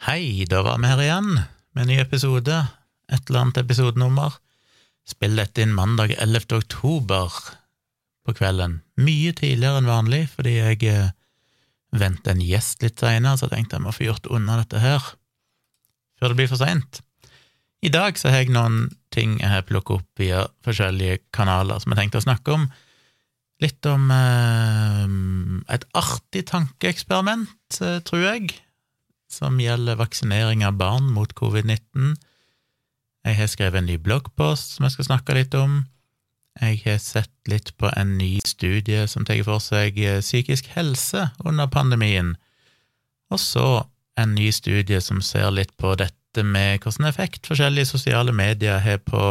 Hei, da var vi her igjen med en ny episode, et eller annet episodenummer. Spill dette inn mandag 11. oktober på kvelden, mye tidligere enn vanlig, fordi jeg eh, venter en gjest litt seinere, så tenkte jeg må få gjort unna dette her før det blir for seint. I dag så har jeg noen ting jeg har plukket opp via forskjellige kanaler som jeg tenkte å snakke om. Litt om eh, et artig tankeeksperiment, eh, tror jeg, som gjelder vaksinering av barn mot covid-19. Jeg har skrevet en ny bloggpost som jeg skal snakke litt om. Jeg har sett litt på en ny studie som tar for seg eh, psykisk helse under pandemien, og så en ny studie som ser litt på dette med hvilken effekt forskjellige sosiale medier har på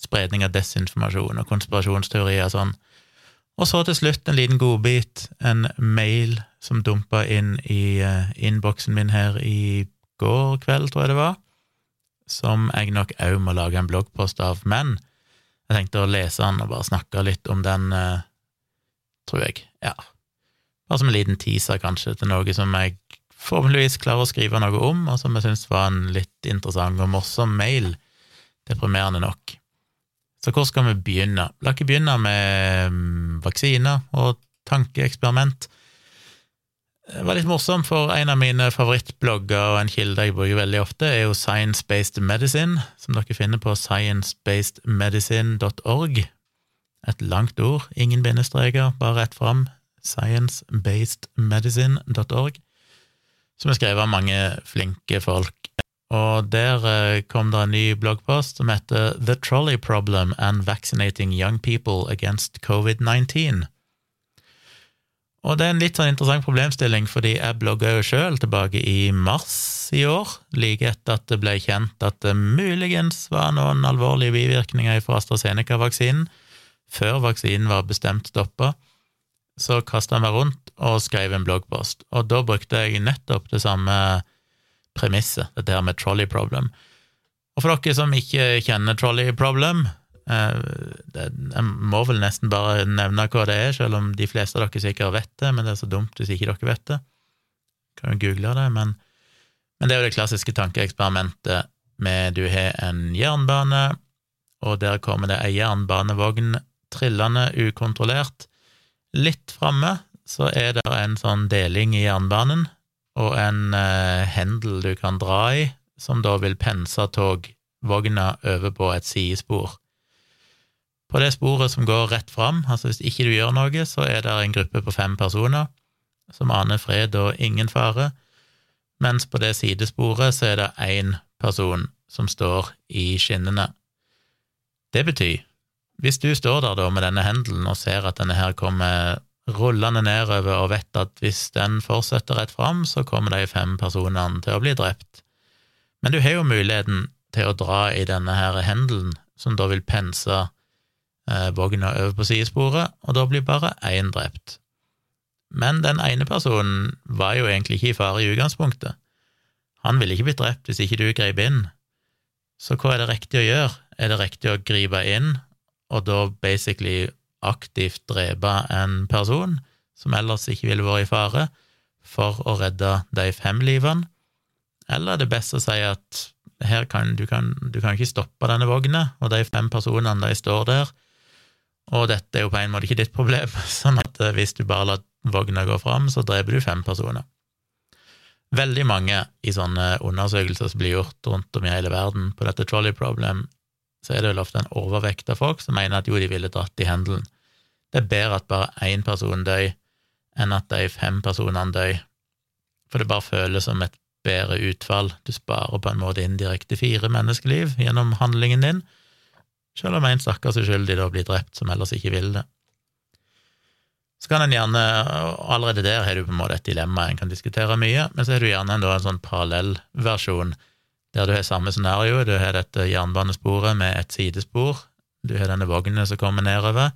spredning av desinformasjon og konspirasjonsteorier og sånn. Og så til slutt en liten godbit, en mail som dumpa inn i uh, innboksen min her i går kveld, tror jeg det var, som jeg nok òg må lage en bloggpost av. Men jeg tenkte å lese den og bare snakke litt om den, uh, tror jeg. Ja. Bare som en liten teaser, kanskje, til noe som jeg forhåpentligvis klarer å skrive noe om, og som jeg syns var en litt interessant og morsom mail. Deprimerende nok. Så hvor skal vi begynne? La ikke begynne med um, vaksiner og tankeeksperiment. Det var litt morsomt, for en av mine favorittblogger og en kilde jeg bruker veldig ofte, er jo Science Based Medicine, som dere finner på sciencebasedmedicine.org. Et langt ord, ingen bindestreker, bare rett fram. Sciencebasedmedicine.org som er skrevet av mange flinke folk. Og der eh, kom det en ny bloggpost som heter The Trolley Problem and Vaccinating Young People Against COVID-19. Og det er en litt sånn interessant problemstilling, fordi jeg blogga jo sjøl tilbake i mars i år, like etter at det ble kjent at det muligens var noen alvorlige bivirkninger fra AstraZeneca-vaksinen, før vaksinen var bestemt stoppa så kasta jeg meg rundt og skrev en bloggpost, og da brukte jeg nettopp det samme premisset, dette her med trolley problem. Og for dere som ikke kjenner trolley problem, eh, jeg må vel nesten bare nevne hva det er, selv om de fleste av dere sikkert vet det, men det er så dumt hvis ikke dere vet det. Kan jo google det, men, men det er jo det klassiske tankeeksperimentet med du har en jernbane, og der kommer det ei jernbanevogn trillende ukontrollert, Litt framme så er det en sånn deling i jernbanen og en eh, hendel du kan dra i, som da vil pense togvogna over på et sidespor. På det sporet som går rett fram, altså hvis ikke du gjør noe, så er det en gruppe på fem personer som aner fred og ingen fare, mens på det sidesporet så er det én person som står i skinnene. Det betyr hvis du står der da med denne hendelen og ser at denne her kommer rullende nedover og vet at hvis den fortsetter rett fram, så kommer de fem personene til å bli drept. Men du har jo muligheten til å dra i denne her hendelen, som da vil pense eh, vogna over på sidesporet, og da blir bare én drept. Men den ene personen var jo egentlig ikke i fare i utgangspunktet. Han ville ikke blitt drept hvis ikke du grep inn. Så hva er det riktig å gjøre? Er det riktig å gripe inn og da basically aktivt drepe en person som ellers ikke ville vært i fare, for å redde de fem livene? Eller er det best å si at her kan du, kan, du kan ikke stoppe denne vogna, og de fem personene de står der, og dette er jo på en måte ikke ditt problem, sånn at eh, hvis du bare lar vogna gå fram, så dreper du fem personer. Veldig mange i sånne undersøkelser som blir gjort rundt om i hele verden på dette trolley problem, så er det vel ofte en overvekt av folk som mener at jo, de ville dratt i hendelen. Det er bedre at bare én person dør, enn at de fem personene dør, for det bare føles som et bedre utfall. Du sparer på en måte indirekte fire menneskeliv gjennom handlingen din, selv om en stakkars uskyldig da blir drept som ellers ikke vil det. Så kan en gjerne, allerede der har du på en måte et dilemma en kan diskutere mye, men så har du gjerne en, da, en sånn parallellversjon der du har samme scenario. Du har dette jernbanesporet med et sidespor, du har denne vognen som kommer nedover,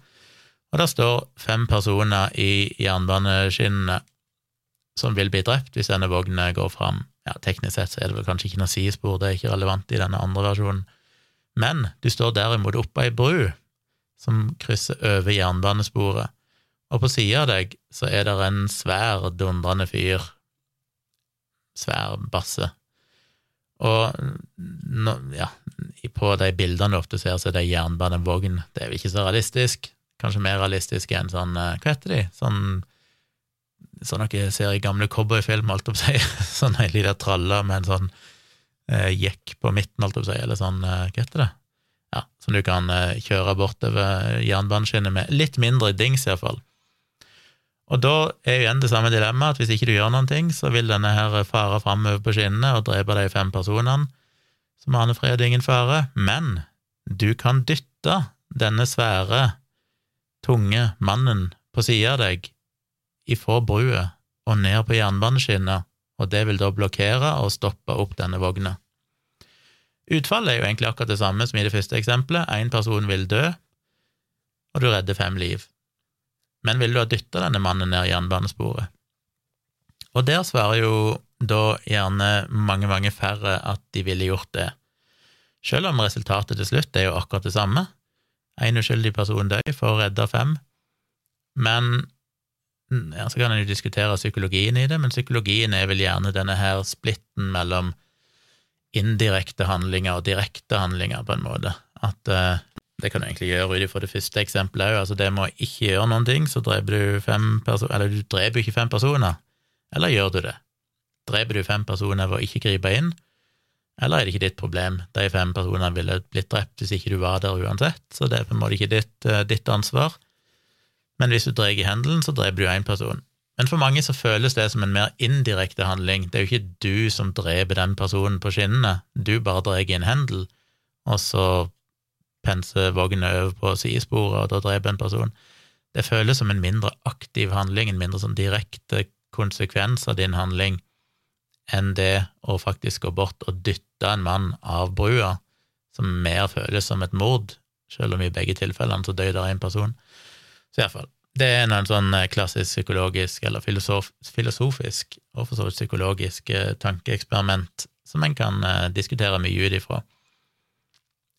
og der står fem personer i jernbaneskinnene som vil bli drept hvis denne vognen går fram. Ja, teknisk sett så er det vel kanskje ikke noe sidespor, det er ikke relevant i denne andre versjonen, men du står derimot oppå ei bru som krysser over jernbanesporet, og på sida av deg så er det en svær, dundrende fyr, svær basse, Og ja, på de bildene du ofte ser, så er det jernbanevogn. Det er jo ikke så realistisk. Kanskje mer realistisk enn sånn Hva heter de? Sånn sånn dere ser i gamle cowboyfilm, alt opp seg. Sånn ei lita tralle med en sånn eh, jekk på midten, alt opp seg, eller sånn, eh, hva heter det? Ja, som du kan eh, kjøre bortover jernbaneskinnet med. Litt mindre dings, iallfall. Og da er jo igjen det samme dilemmaet, at hvis ikke du gjør noen ting, så vil denne her fare framover på skinnene og drepe de fem personene som aner fred og ingen fare, men du kan dytte denne svære, tunge mannen på sida av deg ifra brua og ned på jernbaneskinnet, og det vil da blokkere og stoppe opp denne vogna. Utfallet er jo egentlig akkurat det samme som i det første eksempelet. Én person vil dø, og du redder fem liv. Men vil du ha dytta denne mannen ned jernbanesporet? Og der svarer jo da gjerne mange, mange færre at de ville gjort det. Selv om resultatet til slutt er jo akkurat det samme. Én uskyldig person dør for å redde fem, men ja, Så kan en jo diskutere psykologien i det, men psykologien er vel gjerne denne her splitten mellom indirekte handlinger og direkte handlinger, på en måte. At uh, det kan du egentlig gjøre ut ifra det første eksempelet òg. Altså, det må ikke gjøre noen ting, så dreper du fem personer Eller du dreper ikke fem personer. Eller gjør du det? Dreper du fem personer ved å ikke gripe inn? Eller er det ikke ditt problem? De fem personene ville blitt drept hvis ikke du var der uansett, så det er på en måte ikke ditt, uh, ditt ansvar men hvis du drar i hendelen, så dreper du én person. Men for mange så føles det som en mer indirekte handling. Det er jo ikke du som dreper den personen på skinnene, du bare drar i en hendel, og så penser vogna over på sidesporet, og da dreper en person. Det føles som en mindre aktiv handling, en mindre sånn direkte konsekvens av din handling, enn det å faktisk gå bort og dytte en mann av brua, som mer føles som et mord, selv om i begge tilfellene så døde en person. Så iallfall. Det er en sånn eh, klassisk psykologisk eller filosof, filosofisk og for så vidt psykologisk eh, tankeeksperiment som en kan eh, diskutere mye ut ifra.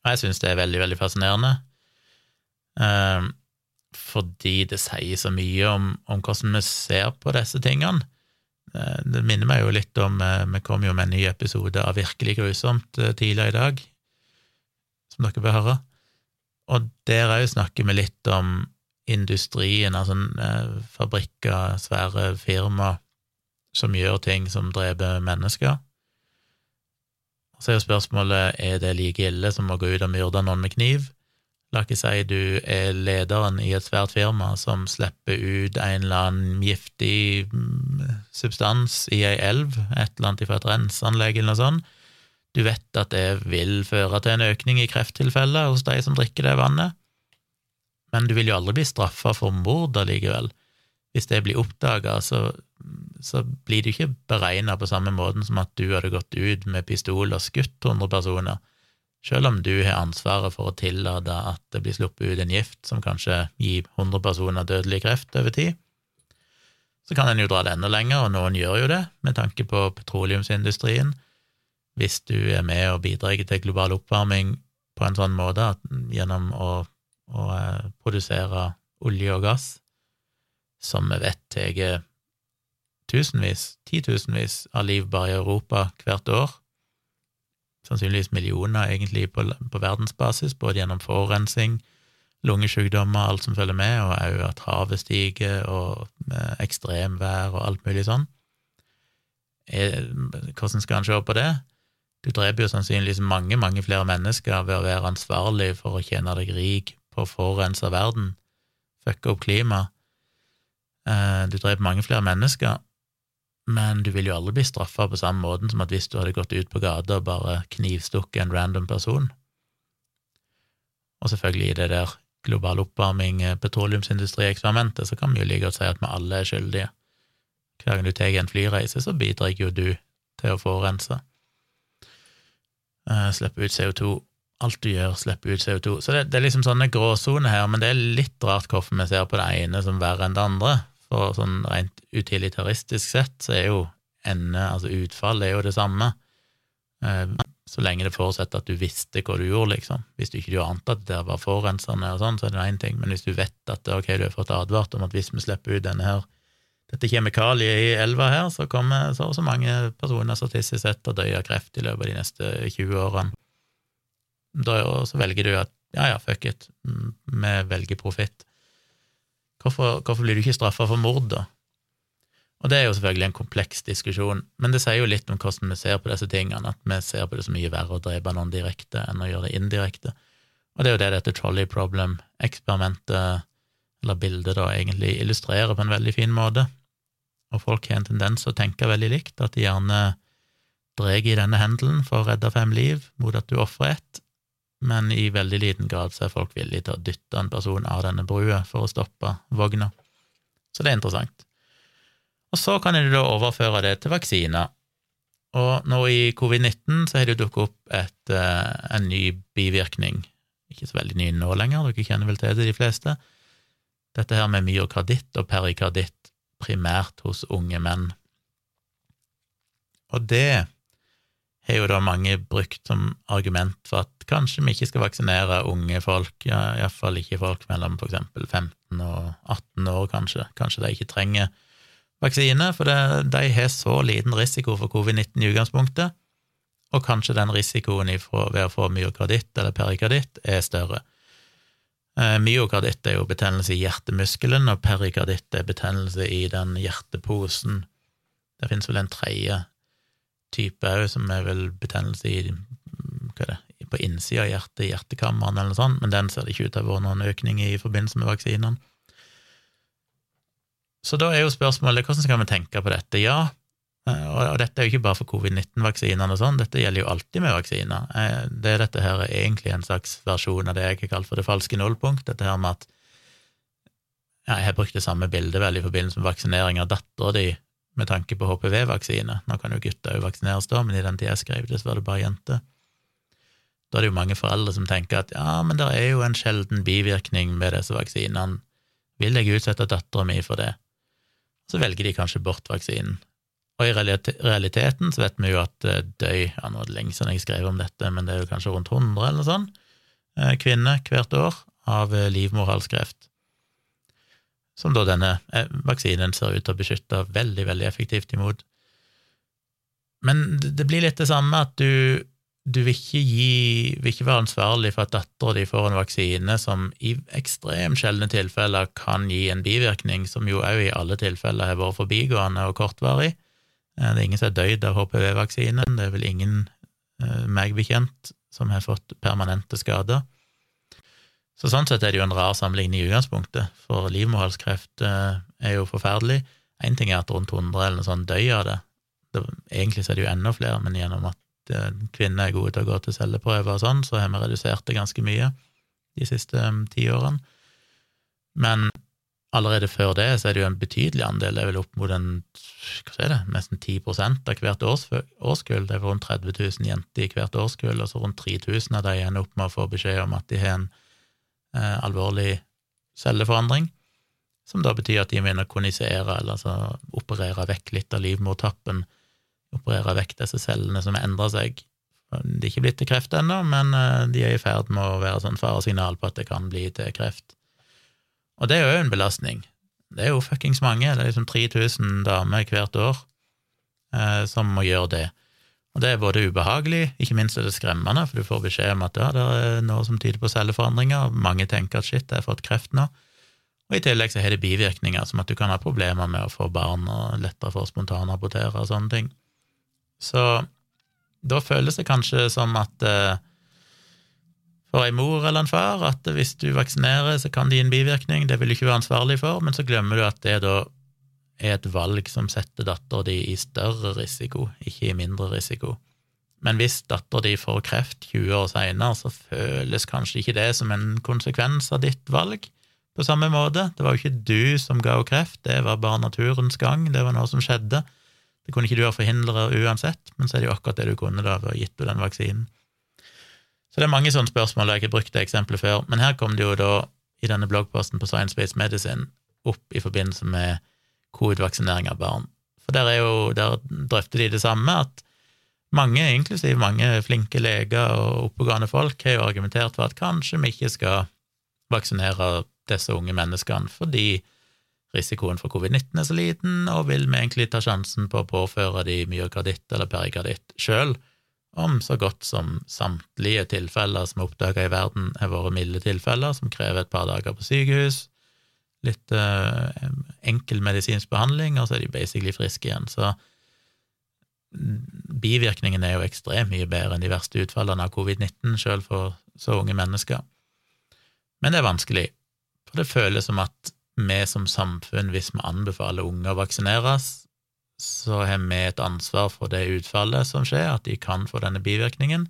Og jeg syns det er veldig, veldig fascinerende, eh, fordi det sier så mye om, om, hvordan vi ser på disse tingene. Eh, det minner meg jo litt om eh, Vi kom jo med en ny episode av Virkelig grusomt tidligere i dag, som dere bør høre. Og der òg snakker vi litt om industrien, altså eh, fabrikker, svære firma som gjør ting som dreper mennesker. Så er jo spørsmålet er det like ille som å gå ut og myrde noen med kniv. La ikke si du er lederen i et svært firma som slipper ut en eller annen giftig mm, substans i ei elv, et eller annet fra et renseanlegg eller noe sånt. Du vet at det vil føre til en økning i krefttilfeller hos de som drikker det vannet men du vil jo aldri bli straffa for mord allikevel. Hvis det blir oppdaga, så, så, blir det ikke beregna på samme måten som at du hadde gått ut med pistol og skutt 100 personer, selv om du har ansvaret for å tillate at det blir sluppet ut en gift som kanskje gir 100 personer dødelig kreft over tid. Så kan en jo dra det enda lenger, og noen gjør jo det, med tanke på petroleumsindustrien. Hvis du er med og bidrar til global oppvarming på en sånn måte at gjennom å å eh, produsere olje og gass, som vi vet tar tusenvis, titusenvis av liv bare i Europa hvert år. Sannsynligvis millioner, egentlig, på, på verdensbasis, både gjennom forurensning, lungesykdommer, alt som følger med, og òg at havet stiger, og eh, ekstremvær og alt mulig sånn. Eh, hvordan skal en se på det? Du dreper jo sannsynligvis mange, mange flere mennesker ved å være ansvarlig for å tjene deg rik på å forurense verden, fucke opp klimaet. Eh, du dreper mange flere mennesker, men du vil jo aldri bli straffa på samme måten som at hvis du hadde gått ut på gata og bare knivstukket en random person. Og selvfølgelig i det der global oppvarming, eh, petroleumsindustrieksperimentet, så kan vi jo like godt si at vi alle er skyldige. Hver gang du tar en flyreise, så bidrar jo du til å forurense. Uh, slippe ut CO2 alt du gjør, slipper ut CO2. Så det, det er liksom sånne gråsoner her, men det er litt rart hvorfor vi ser på det ene som verre enn det andre. For sånn rent utilitaristisk sett så er jo ende, altså utfallet, er jo det samme. Eh, så lenge det forutsetter at du visste hva du gjorde, liksom. Hvis du ikke ante at det der var forurensende og sånn, så er det én ting, men hvis du vet at ok, du har fått advart om at hvis vi slipper ut denne her, dette kjemikaliet i elva her, så kommer så og så mange personer statistisk sett til å dø av kreft i løpet av de neste 20 årene. Da så velger du at ja, ja, fuck it, vi velger profitt. Hvorfor, hvorfor, blir du ikke straffa for mord, da? Og det er jo selvfølgelig en kompleks diskusjon, men det sier jo litt om hvordan vi ser på disse tingene, at vi ser på det så mye verre å drepe noen direkte enn å gjøre det indirekte. Og det er jo det dette trolley problem-eksperimentet, eller bildet, da, egentlig illustrerer på en veldig fin måte. Og folk har en tendens til å tenke veldig likt, at de gjerne drar i denne hendelen for å redde fem liv mot at du ofrer ett, men i veldig liten grad så er folk villige til å dytte en person av denne brua for å stoppe vogna. Så det er interessant. Og så kan du da overføre det til vaksiner. Og nå i covid-19 så har det dukket opp et, uh, en ny bivirkning ikke så veldig ny nå lenger, dere kjenner vel til det, de fleste. Dette her med myokarditt og perikarditt, primært hos unge menn. Og det har jo da mange brukt som argument for at kanskje vi ikke skal vaksinere unge folk, ja, iallfall ikke folk mellom eksempel 15 og 18 år, kanskje. Kanskje de ikke trenger vaksine, for det, de har så liten risiko for covid-19 i utgangspunktet og kanskje den risikoen ved å få myokarditt eller perikarditt er større. Eh, myokarditt er jo betennelse i hjertemuskelen, og perikarditt er betennelse i den hjerteposen. Det finnes vel en tredje type òg, som er vel betennelse i det, på innsida av hjertet, hjertekammeren eller noe sånt, men den ser det ikke ut til å ha vært noen økning i i forbindelse med vaksinene. Så da er jo spørsmålet hvordan skal vi tenke på dette? Ja, Eh, og dette er jo ikke bare for covid-19-vaksinene og sånn, dette gjelder jo alltid med vaksiner. Eh, det dette her er egentlig en slags versjon av det jeg har kalt for det falske nullpunkt, dette her med at ja, jeg har brukt det samme bildet vel i forbindelse med vaksinering av dattera di med tanke på HPV-vaksine. Nå kan jo gutter òg vaksineres da, men i den tida jeg skrev det, så var det bare jenter. Da er det jo mange foreldre som tenker at ja, men det er jo en sjelden bivirkning med disse vaksinene, vil jeg utsette dattera mi for det? Så velger de kanskje bort vaksinen. Og i realiteten så vet vi jo at eh, døy ja, nå er det lenge siden jeg skrev om dette, men det er jo kanskje rundt 100 eller sånn, kvinner hvert år av eh, livmorhalskreft. Som da denne vaksinen ser ut til å beskytte veldig, veldig effektivt imot. Men det blir litt det samme at du, du vil, ikke gi, vil ikke være ansvarlig for at dattera di får en vaksine som i ekstremt sjeldne tilfeller kan gi en bivirkning, som jo òg i alle tilfeller har vært forbigående og kortvarig Eh, det er ingen som har dødd av HPV-vaksinen, det er vel ingen, eh, meg bekjent, som har fått permanente skader. Så sånn sett er det jo en rar sammenligning i utgangspunktet, for livmorhalskreft eh, er jo forferdelig. Én ting er at rundt 100 eller noe sånt dør av det. det. Egentlig så er det jo enda flere, men gjennom at kvinner er gode til å gå til celleprøver og sånn, så har vi redusert det ganske mye de siste ti årene. Men Allerede før det så er det jo en betydelig andel, det er vel opp mot en, hva er det, nesten 10 av hvert års, årskull. Det er rundt 30 000 jenter i hvert årskull, og så rundt 3000 av de ender opp med å få beskjed om at de har en eh, alvorlig celleforandring, som da betyr at de må konisere, eller altså operere vekk litt av livmortappen, operere vekk disse cellene som endrer seg. De er ikke blitt til kreft ennå, men eh, de er i ferd med å være sånn faresignal på at det kan bli til kreft. Og det er jo en belastning. Det er jo fuckings mange, det er liksom 3000 damer hvert år eh, som må gjøre det. Og det er både ubehagelig, ikke minst er det skremmende, for du får beskjed om at ja, det er noe som tyder på celleforandringer, mange tenker at shit, jeg har fått kreft nå. Og i tillegg så har det bivirkninger, som at du kan ha problemer med å få barn, og lettere for å spontanabortere og sånne ting. Så da føles det kanskje som at eh, for ei mor eller en far at hvis du vaksinerer, så kan det gi en bivirkning, det vil du ikke være ansvarlig for, men så glemmer du at det da er et valg som setter dattera di i større risiko, ikke i mindre risiko. Men hvis dattera di får kreft 20 år seinere, så føles kanskje ikke det som en konsekvens av ditt valg på samme måte. Det var jo ikke du som ga henne kreft, det var bare naturens gang, det var noe som skjedde. Det kunne ikke du ha forhindra uansett, men så er det jo akkurat det du kunne da ved å gitt henne den vaksinen. Så det er mange sånne spørsmål, jeg har ikke brukt det eksempelet før, men her kom det jo da i denne bloggposten på Science Based Medicine opp i forbindelse med covid-vaksinering av barn. For der, er jo, der drøfter de det samme, at mange, inklusiv mange flinke leger og oppegående folk, har jo argumentert for at kanskje vi ikke skal vaksinere disse unge menneskene, fordi risikoen for covid-19 er så liten, og vil vi egentlig ta sjansen på å påføre de myokarditt eller perikarditt sjøl, om så godt som samtlige tilfeller som er oppdaga i verden, har vært milde tilfeller som krever et par dager på sykehus, litt eh, enkel medisinsk behandling, og så er de basically friske igjen. Så bivirkningen er jo ekstremt mye bedre enn de verste utfallene av covid-19, sjøl for så unge mennesker. Men det er vanskelig, for det føles som at vi som samfunn, hvis vi anbefaler unge å vaksineres, så har vi et ansvar for det utfallet som skjer, at de kan få denne bivirkningen.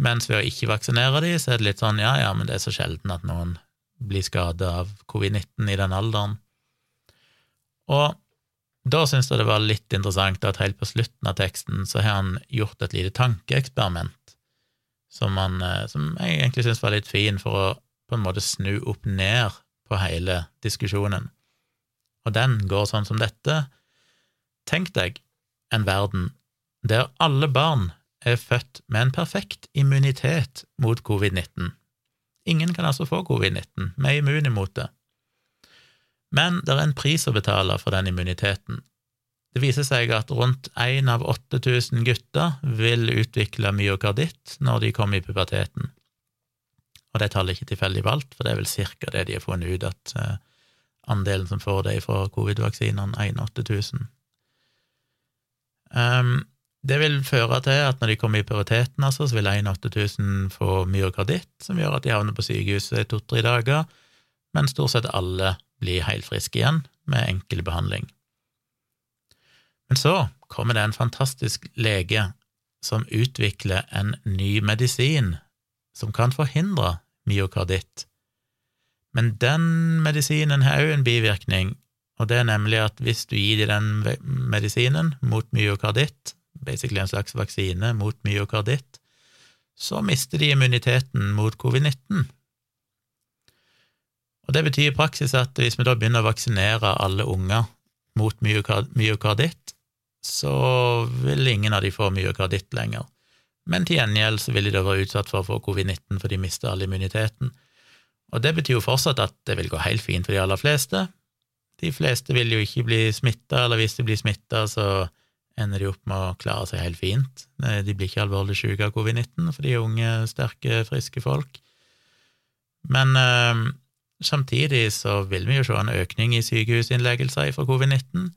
Mens ved å ikke vaksinere de, så er det litt sånn ja, ja, men det er så sjelden at noen blir skada av covid-19 i den alderen. Og da syns jeg det var litt interessant at helt på slutten av teksten så har han gjort et lite tankeeksperiment som, han, eh, som jeg egentlig syns var litt fin for å på en måte snu opp ned på hele diskusjonen. Og den går sånn som dette. Tenk deg en verden der alle barn er født med en perfekt immunitet mot covid-19. Ingen kan altså få covid-19, vi er immune mot det. Men det er en pris å betale for den immuniteten. Det viser seg at rundt én av 8000 gutter vil utvikle myokarditt når de kommer i puberteten. Og det tallet er ikke tilfeldig valgt, for det er vel cirka det de har funnet ut, at uh, andelen som får det fra covid-vaksinene, 1 8000. Um, det vil føre til at når de kommer i prioriteten, altså, så vil 1 8000 få myokarditt, som gjør at de havner på sykehuset i to-tre dager, men stort sett alle blir helt friske igjen med enkel behandling. Men så kommer det en fantastisk lege som utvikler en ny medisin som kan forhindre myokarditt. Men den medisinen har òg en bivirkning, og det er nemlig at hvis du gir dem den medisinen mot myokarditt, basically en slags vaksine mot myokarditt, så mister de immuniteten mot covid-19. Og Det betyr i praksis at hvis vi da begynner å vaksinere alle unger mot myokarditt, så vil ingen av de få myokarditt lenger. Men til gjengjeld så vil de da være utsatt for å få covid-19, for de mister all immuniteten. Og det betyr jo fortsatt at det vil gå helt fint for de aller fleste. De fleste vil jo ikke bli smitta, eller hvis de blir smitta, så ender de opp med å klare seg helt fint. De blir ikke alvorlig syke av covid-19, for de er unge, sterke, friske folk. Men øh, Samtidig så vil vi jo se en økning i sykehusinnleggelser fra covid-19,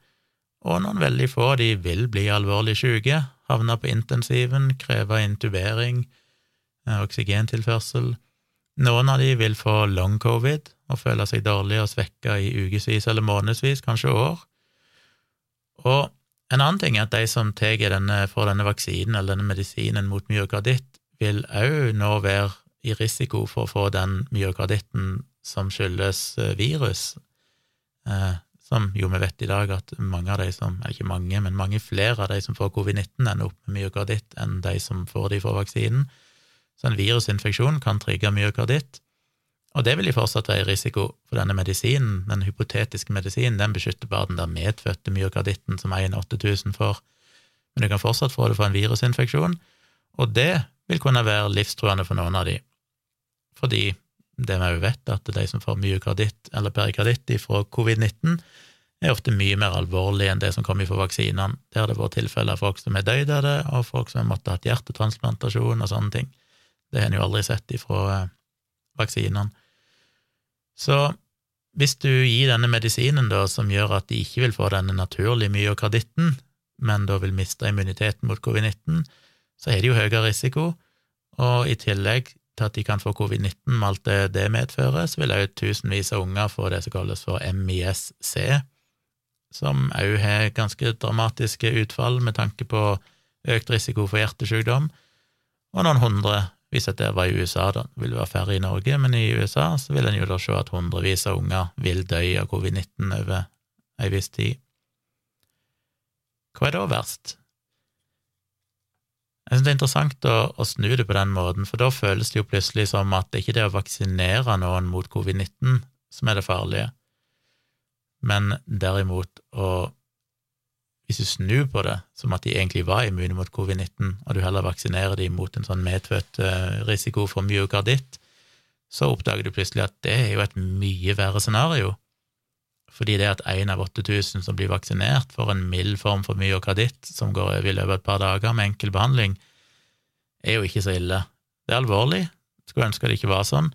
og noen veldig få de vil bli alvorlig syke, havne på intensiven, kreve intubering, eh, oksygentilførsel. Noen av de vil få long covid og føle seg dårlig og svekka i ukevis eller månedsvis, kanskje år. Og en annen ting er at de som denne, får denne vaksinen eller denne medisinen mot myokarditt, vil òg nå være i risiko for å få den myokarditten som skyldes eh, virus, eh, som jo vi vet i dag at mange av de som, eller ikke mange, men mange flere av de som får covid-19, ender opp med myokarditt enn de som får de fra vaksinen. Så en virusinfeksjon kan trigge myokarditt, og det vil jo fortsatt være risiko, for denne medisinen, den hypotetiske medisinen, den beskytter bare den der medfødte myokarditten som 1 8000 får, men du kan fortsatt få det for en virusinfeksjon, og det vil kunne være livstruende for noen av de, fordi det vi òg vet, at de som får myokarditt eller perikarditt fra covid-19, er ofte mye mer alvorlig enn det som kommer fra vaksinene. Der har det vært tilfeller av folk som er døde av det, og folk som har måttet hatt hjertetransplantasjon og sånne ting. Det har en jo aldri sett ifra eh, vaksinene. Så hvis du gir denne medisinen da, som gjør at de ikke vil få denne naturlige myokarditten, men da vil miste immuniteten mot covid-19, så er det jo høyere risiko, og i tillegg til at de kan få covid-19 med alt det det medfører, så vil òg tusenvis av unger få det som kalles for MIS-C, som òg har ganske dramatiske utfall med tanke på økt risiko for hjertesykdom, og noen hundre, hvis dette var i USA, da, det være færre i Norge, men i USA så vil en jo da se at hundrevis av unger vil dø av covid-19 over ei viss tid. Hva er da verst? Jeg synes det er interessant å, å, snu det på den måten, for da føles det jo plutselig som at det ikke er det å vaksinere noen mot covid-19 som er det farlige, men derimot å Hvis du snur på det som at de egentlig var immune mot covid-19, og du heller vaksinerer dem mot en sånn medfødt uh, risiko for myokarditt, så oppdager du plutselig at det er jo et mye verre scenario. Fordi det at én av 8000 som blir vaksinert, får en mild form for myokarditt som går over i løpet av et par dager med enkel behandling, er jo ikke så ille. Det er alvorlig, skulle ønske det ikke var sånn,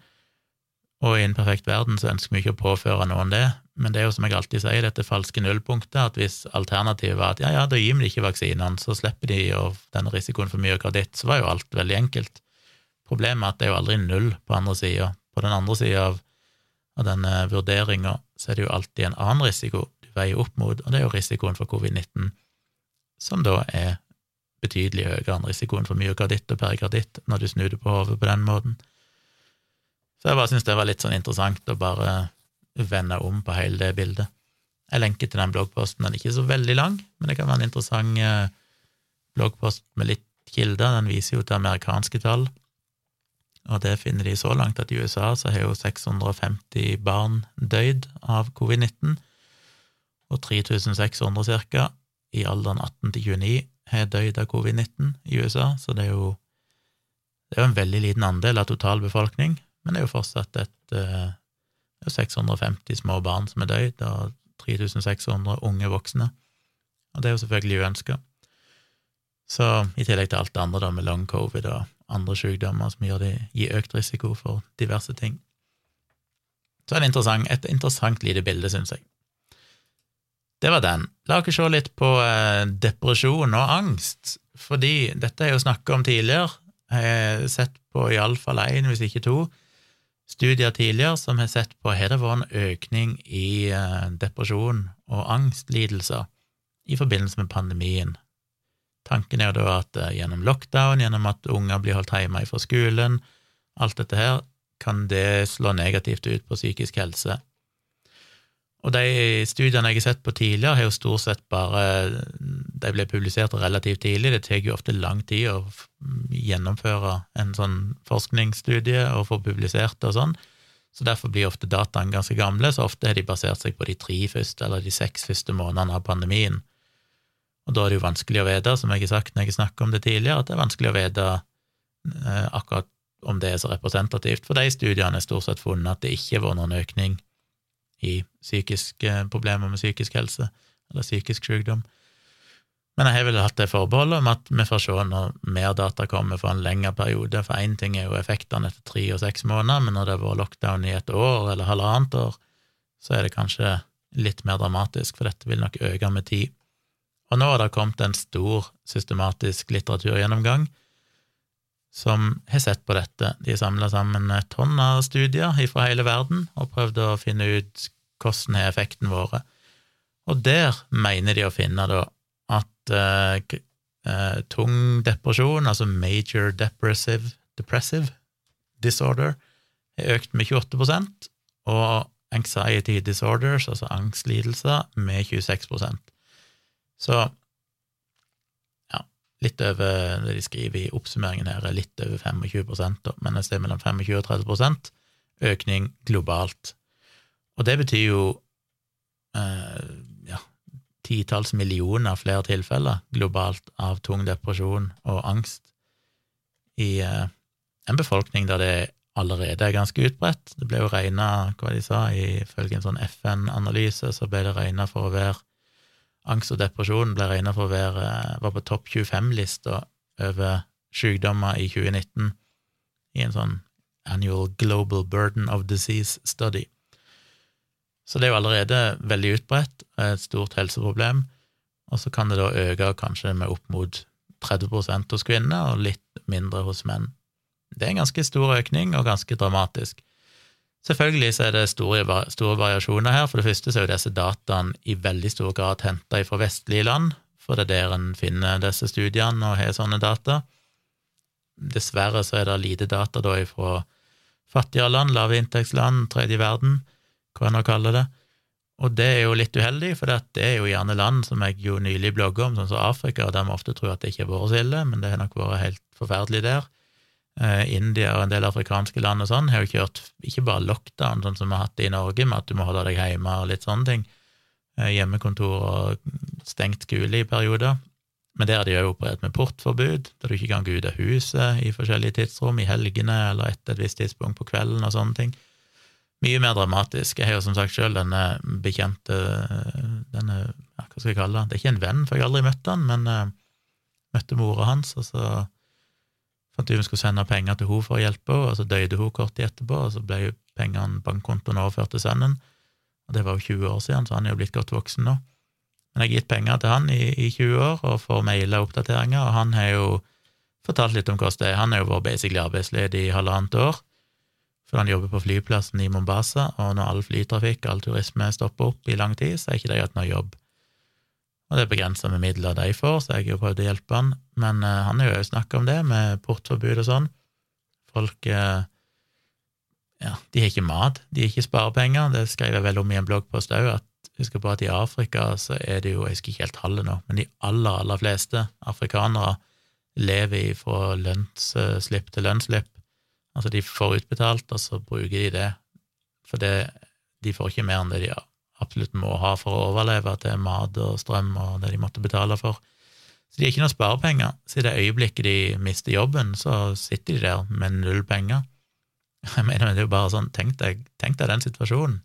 og i en perfekt verden så ønsker vi ikke å påføre noen det, men det er jo som jeg alltid sier, dette falske nullpunktet, at hvis alternativet var at ja, ja, da gir vi ikke vaksinene, så slipper de jo denne risikoen for myokarditt, så var jo alt veldig enkelt. Problemet er at det er jo aldri null på andre sida. På den andre sida av, av denne vurderinga så er det jo alltid en annen risiko du veier opp mot, og det er jo risikoen for covid-19, som da er betydelig høyere enn risikoen for myokarditt og perikarditt når du snur det på hodet på den måten. Så jeg bare syns det var litt sånn interessant å bare vende om på hele det bildet. Jeg lenker til den bloggposten. Den er ikke så veldig lang, men det kan være en interessant eh, bloggpost med litt kilder. Den viser jo til amerikanske tall, og det finner de så langt at i USA så har jo 650 barn dødd av covid-19, og 3600 cirka i alderen 18 til 29 har dødd av covid-19 i USA, så det er jo det er jo en veldig liten andel av total befolkning, men det er jo fortsatt et eh, det er 650 små barn som er døyd, og 3600 unge voksne, og det er jo selvfølgelig uønska. Så i tillegg til alt det andre da med long covid og andre sykdommer som gir, de, gir økt risiko for diverse ting. Så er det interessant, et interessant lite bilde, syns jeg. Det var den. La oss se litt på eh, depresjon og angst, fordi dette er jo snakka om tidligere. Jeg har sett på iallfall én, hvis ikke to, studier tidligere som har sett på har det vært en økning i eh, depresjon og angstlidelser i forbindelse med pandemien. Tanken er jo da at eh, gjennom lockdown, gjennom at unger blir holdt hjemme fra skolen, alt dette her, kan det slå negativt ut på psykisk helse. Og de studiene jeg har sett på tidligere, har jo stort sett bare De ble publisert relativt tidlig, det tar jo ofte lang tid å gjennomføre en sånn forskningsstudie og få publisert det og sånn, så derfor blir ofte dataene ganske gamle, så ofte har de basert seg på de tre første eller de seks første månedene av pandemien. Og da er det jo vanskelig å vite, som jeg har sagt når jeg snakker om det tidligere, at det er vanskelig å vite eh, akkurat om det er så representativt, for de studiene er stort sett funnet at det ikke var noen økning i psykiske problemer med psykisk helse, eller psykisk sykdom. Men jeg har vel hatt det forbeholdet om at vi får se når mer data kommer for en lengre periode, for én ting er jo effektene etter tre og seks måneder, men når det har vært lockdown i et år eller halvannet år, så er det kanskje litt mer dramatisk, for dette vil nok øke med tid. Og nå har det kommet en stor systematisk litteraturgjennomgang som har sett på dette. De har samla sammen tonn av studier fra hele verden og prøvd å finne ut hvordan er effekten våre. Og der mener de å finne da at eh, eh, tung depresjon, altså major depressive, depressive disorder, er økt med 28% og anxiety disorders, altså angstlidelser, med 26% så litt over det de skriver i oppsummeringen her, er litt over 25 da, men et sted mellom 25 og 30% økning globalt. Og det betyr jo eh, ja, titalls millioner flere tilfeller globalt av tung depresjon og angst i eh, en befolkning der det allerede er ganske utbredt. Det ble jo regna, hva de sa, ifølge en sånn FN-analyse, så ble det regna for å være angst og depresjon ble regna for å være var på topp 25-lista over sykdommer i 2019 i en sånn Annual Global Burden of Disease Study. Så det er jo allerede veldig utbredt, et stort helseproblem, og så kan det da øke kanskje med opp mot 30% hos kvinner og litt mindre hos menn. Det er en ganske stor økning og ganske dramatisk. Selvfølgelig så er det store, store, variasjoner her. For det første så er jo disse dataene i veldig stor grad henta fra vestlige land, for det er der en finner disse studiene og har sånne data. Dessverre så er det lite data da fra fattigere land, lavinntektsland, tredje verden, hva en nå kaller det. Og det er jo litt uheldig, for det er jo gjerne land som jeg jo nylig blogga om, sånn som Afrika, og der vi ofte tror at det ikke vært så ille, men det har nok vært helt forferdelig der. Eh, India og en del afrikanske land og sånn har jo kjørt ikke bare lockdown, sånn som vi har hatt det i Norge, med at du må holde deg hjemme og litt sånne ting, eh, hjemmekontor og stengt skole i perioder, men der er de òg operert med portforbud, der du ikke kan gå ut av huset i forskjellige tidsrom, i helgene eller etter et visst tidspunkt på kvelden og sånne ting. mye mer dramatisk. Jeg har jo som sagt sjøl denne bekjente denne, Hva skal jeg kalle det? Det er ikke en venn, for jeg har aldri møtt han, men uh, møtte mora hans, og så fant hun skulle sende penger til henne for å hjelpe henne, og så døde hun kort tid etterpå, og så ble pengene, bankkontoen, overført til sønnen. Og det var jo 20 år siden, så han er jo blitt godt voksen nå. Men jeg har gitt penger til han i, i 20 år og får maila oppdateringer, og han har jo fortalt litt om hvordan det er. Han har jo vært basically arbeidsledig i halvannet år, for han jobber på flyplassen i Mombasa, og når all flytrafikk, all turisme stopper opp i lang tid, så er ikke det at hatt noe jobb. Og det er begrensa med midler de får, så jeg har jo prøvd å hjelpe han, men uh, han har jo snakka om det, med portforbud og sånn. Folk uh, ja, de har ikke mat, de har ikke sparepenger. Det skrev jeg vel om i en bloggpost òg, at husker på at i Afrika så er det jo, jeg husker ikke helt tallet nå, men de aller, aller fleste afrikanere lever fra lønnsslipp til lønnsslipp. Altså, de får utbetalt, og så bruker de det, for det, de får ikke mer enn det de absolutt må ha for å overleve, til mat og strøm og det de måtte betale for. Så de har ikke noe sparepenger. Så i det øyeblikket de mister jobben, så sitter de der med null penger. Jeg mener, det er jo bare sånn, tenk deg, tenk deg den situasjonen.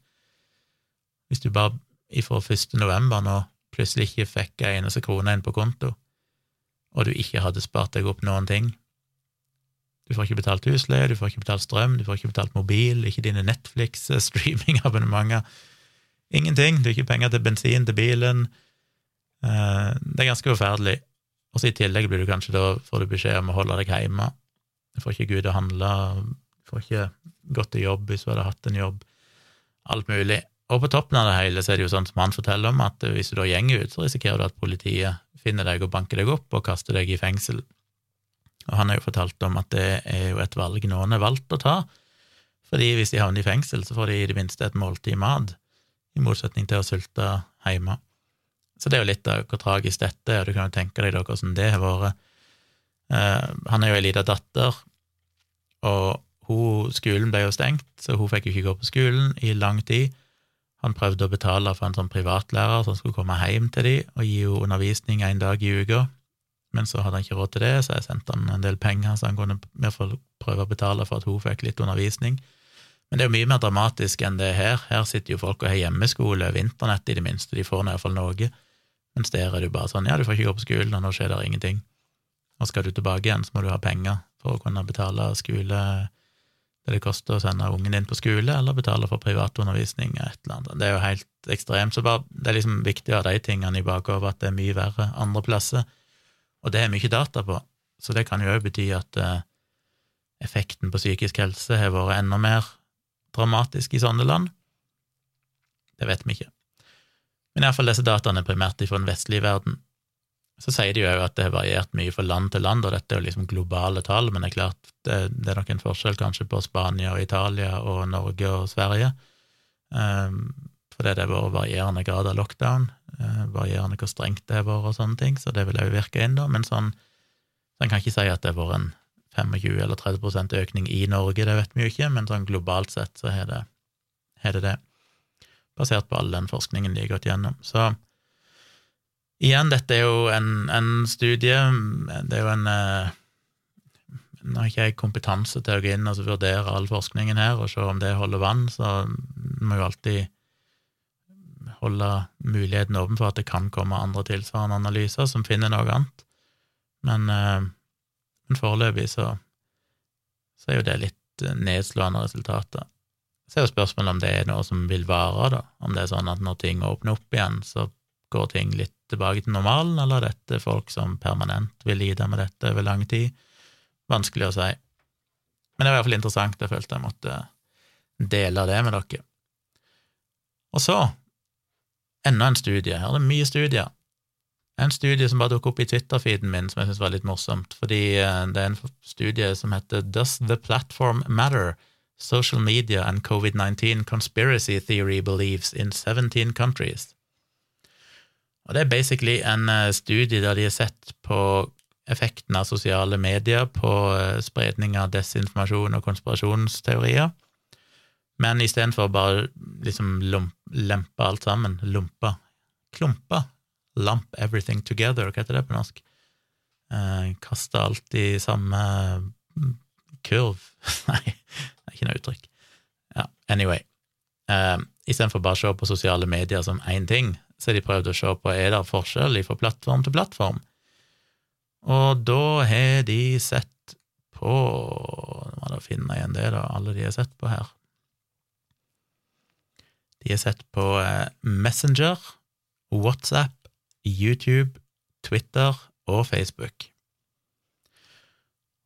Hvis du bare ifra 1. november nå plutselig ikke fikk ei eneste krone inn på konto, og du ikke hadde spart deg opp noen ting. Du får ikke betalt husleie, du får ikke betalt strøm, du får ikke betalt mobil, ikke dine Netflix-streamingabonnementer. Ingenting. Du har ikke penger til bensin til bilen. Eh, det er ganske forferdelig. Og så i tillegg blir du kanskje da, får du beskjed om å holde deg hjemme. Du får ikke Gud å handle, du får ikke gått til jobb hvis du hadde hatt en jobb. Alt mulig. Og på toppen av det hele så er det jo sånn som han forteller om, at hvis du da gjenger ut, så risikerer du at politiet finner deg og banker deg opp og kaster deg i fengsel. Og han har jo fortalt om at det er jo et valg noen har valgt å ta, fordi hvis de havner i fengsel, så får de i det minste et måltid mat, i motsetning til å sulte hjemme. Så det er jo litt av hvor tragisk dette er, og du kan jo tenke deg da hvordan det har vært. Uh, han er jo ei lita datter, og hun, skolen ble jo stengt, så hun fikk jo ikke gå på skolen i lang tid. Han prøvde å betale for en sånn privatlærer som skulle komme hjem til dem og gi henne undervisning en dag i uka, men så hadde han ikke råd til det, så jeg sendte han en del penger så han kunne prøve å betale for at hun fikk litt undervisning. Men det er jo mye mer dramatisk enn det er her. Her sitter jo folk og har hjemmeskole over internett, i det minste, de får i hvert fall noe. Mens der er det jo bare sånn, ja, du får ikke gå på skolen, og nå skjer det ingenting. Og skal du tilbake igjen, så må du ha penger for å kunne betale skole det det koster å sende ungen din på skole, eller betale for privatundervisning, et eller annet. Det er jo helt ekstremt. Så bare, det er liksom viktig å ha de tingene i bakover, at det er mye verre andre plasser. Og det er mye data på, så det kan jo òg bety at eh, effekten på psykisk helse har vært enda mer dramatisk i sånne land? Det vet vi ikke. Men iallfall disse dataene er primært fra den vestlige verden. Så sier de jo at det har variert mye fra land til land, og dette er jo liksom globale tall, men det er klart det, er nok en forskjell kanskje på Spania og Italia og Norge og Sverige. Um, fordi det har vært varierende grad av lockdown, uh, varierende hvor strengt det har vært og sånne ting, så det vil òg virke inn, da, men sånn, så en kan ikke si at det har vært en 25 eller 30% økning i Norge, det vet vi jo ikke, men sånn globalt sett så har det, det det. Basert på all den forskningen de har gått gjennom. Så igjen, dette er jo en, en studie, det er jo en eh, Nå har ikke jeg kompetanse til å gå inn og vurdere all forskningen her og se om det holder vann, så må jo alltid holde muligheten åpen for at det kan komme andre tilsvarende analyser som finner noe annet. Men eh, men foreløpig så, så er jo det litt eh, nedslående resultater. Så er jo spørsmålet om det er noe som vil vare, da, om det er sånn at når ting åpner opp igjen, så går ting litt tilbake til normalen, eller er dette folk som permanent vil lide med dette over lang tid? Vanskelig å si. Men det var i hvert fall interessant, jeg følte jeg måtte dele det med dere. Og så, enda en studie. Her er det mye studier en studie som bare dukket opp i Twitter-feeden min, som jeg syntes var litt morsomt, fordi eh, det er en studie som heter Does the platform matter? Social media and COVID-19 conspiracy theory believes in 17 countries. Og det er basically en eh, studie der de har sett på effekten av sosiale medier på eh, spredning av desinformasjon og konspirasjonsteorier, men istedenfor bare liksom lempe alt sammen, lompe, klumpe lump everything together, hva heter det på norsk? Eh, kaste alt i samme mm, kurv Nei, det er ikke noe uttrykk. Ja, anyway. Eh, Istedenfor bare å se på sosiale medier som én ting, så har de prøvd å se på er det forskjell fra plattform til plattform. Og da har de sett på Nå må jeg finne igjen det, da, alle de har sett på her. De har sett på eh, Messenger, WhatsApp, YouTube, Twitter og Facebook.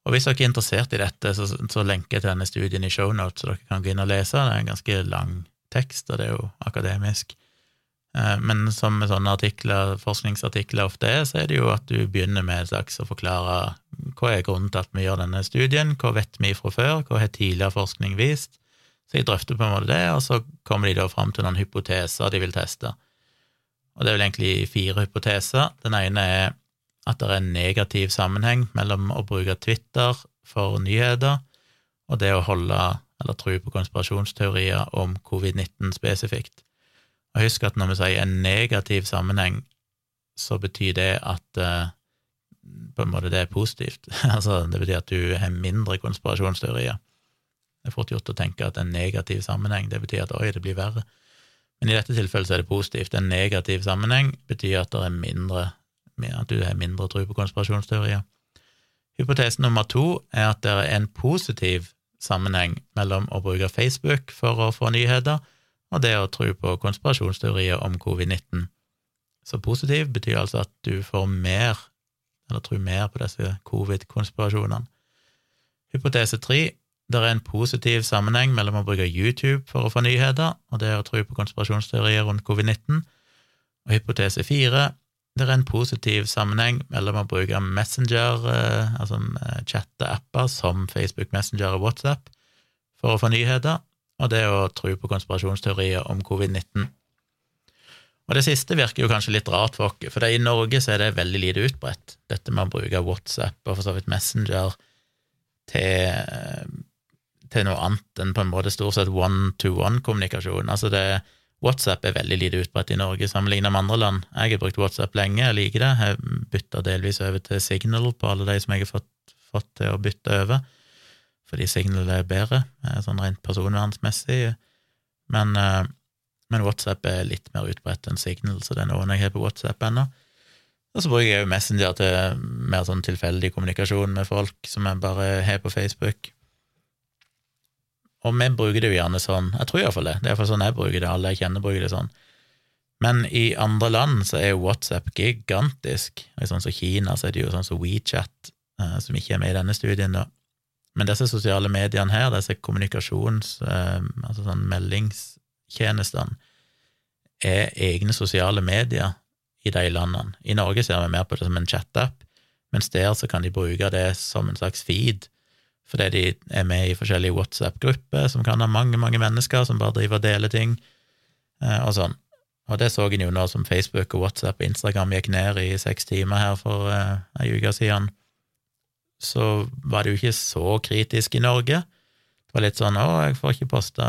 Og hvis dere er interessert i dette, så, så lenker jeg til denne studien i shownotes, så dere kan gå inn og lese. Det er en ganske lang tekst, og det er jo akademisk. Eh, men som med sånne artikler, forskningsartikler ofte er, så er det jo at du begynner med et slags å forklare hva er grunnen til at vi gjør denne studien, hva vet vi fra før, hva har tidligere forskning vist? Så jeg drøfter på en måte det, og så kommer de da fram til noen hypoteser de vil teste. Og det er vel egentlig fire hypoteser. Den ene er at det er en negativ sammenheng mellom å bruke Twitter for nyheter og det å holde eller tro på konspirasjonsteorier om covid-19 spesifikt. Og husk at når vi sier en negativ sammenheng, så betyr det at uh, på en måte det er positivt. altså det betyr at du har mindre konspirasjonsteorier. Det er fort gjort å tenke at en negativ sammenheng, det betyr at oi, det blir verre. Men i dette tilfellet er det positivt. En negativ sammenheng betyr at mindre, at du har mindre tro på konspirasjonsteorier. Hypotese nummer to er at det er en positiv sammenheng mellom å bruke Facebook for å få nyheter, og det å tro på konspirasjonsteorier om covid-19. Så positiv betyr altså at du får mer, eller tror mer på disse covid-konspirasjonene. Hypotese tre det er en positiv sammenheng mellom å bruke YouTube for å få nyheter og det å tro på konspirasjonsteorier rundt covid-19. Og hypotese fire det er en positiv sammenheng mellom å bruke Messenger, eh, altså eh, chatte-apper som Facebook Messenger og WhatsApp, for å få nyheter, og det å tro på konspirasjonsteorier om covid-19. Og det siste virker jo kanskje litt rart for oss, for i Norge så er det veldig lite utbredt, dette med å bruke WhatsApp og for så vidt Messenger til, til noe annet enn på en måte stort sett one-to-one-kommunikasjon. Altså det WhatsApp er veldig lite utbredt i Norge sammenlignet med andre land. Jeg har brukt WhatsApp lenge, jeg liker det. Jeg bytter delvis over til Signal på alle de som jeg har fått, fått til å bytte over, fordi Signal er bedre, sånn rent personvernsmessig. Men, eh, men, WhatsApp er litt mer utbredt enn Signal, så det er noen jeg har på WhatsApp ennå. Og så bruker jeg jo Messenger til mer sånn tilfeldig kommunikasjon med folk som jeg bare har på Facebook. Og vi bruker det jo gjerne sånn, jeg tror iallfall det, det er iallfall sånn jeg bruker det, alle jeg kjenner bruker det sånn. Men i andre land så er jo WhatsApp gigantisk. I sånn som Kina så er det jo sånn som WeChat, eh, som ikke er med i denne studien, da. Men disse sosiale mediene her, disse kommunikasjons... Eh, altså sånn meldingstjenestene, er egne sosiale medier i de landene. I Norge ser vi mer på det som en chat-app, mens der så kan de bruke det som en slags feed fordi de er med i forskjellige WhatsApp-grupper som kan ha mange, mange mennesker som bare driver og deler ting, eh, og sånn. Og det så en jo nå som Facebook og WhatsApp og Instagram gikk ned i seks timer her for uh, ei uke siden. Så var det jo ikke så kritisk i Norge. Det var litt sånn 'Å, jeg får ikke posta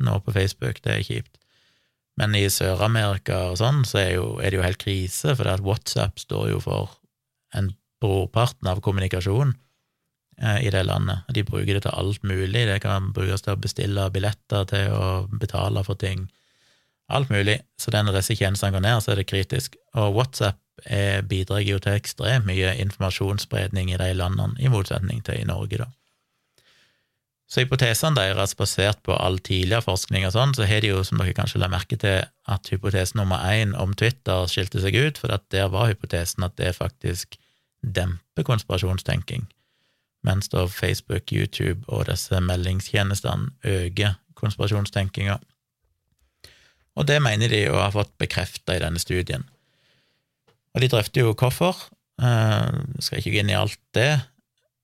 noe på Facebook, det er kjipt'. Men i Sør-Amerika og sånn, så er, jo, er, det jo helt krise, for WhatsApp står jo for en brorparten av kommunikasjon. Eh, i det landet. De bruker det til alt mulig. Det kan brukes til å bestille billetter, til å betale for ting. Alt mulig. Så når disse tjenestene går ned, så er det kritisk. Og WhatsApp er, bidrar jo til ekstremt mye informasjonsspredning i de landene, i motsetning til i Norge, da. Så hypotesene deres, basert på all tidligere forskning og sånn, så har de jo, som dere kanskje la merke til, at hypotese nummer én om Twitter skilte seg ut, for der var hypotesen at det faktisk demper konspirasjonstenking mens da Facebook, YouTube og disse meldingstjenestene øker konspirasjonstenkinga. Og det mener de å ha fått bekrefta i denne studien. Og de drøfter jo hvorfor. Uh, skal ikke gå inn i alt det,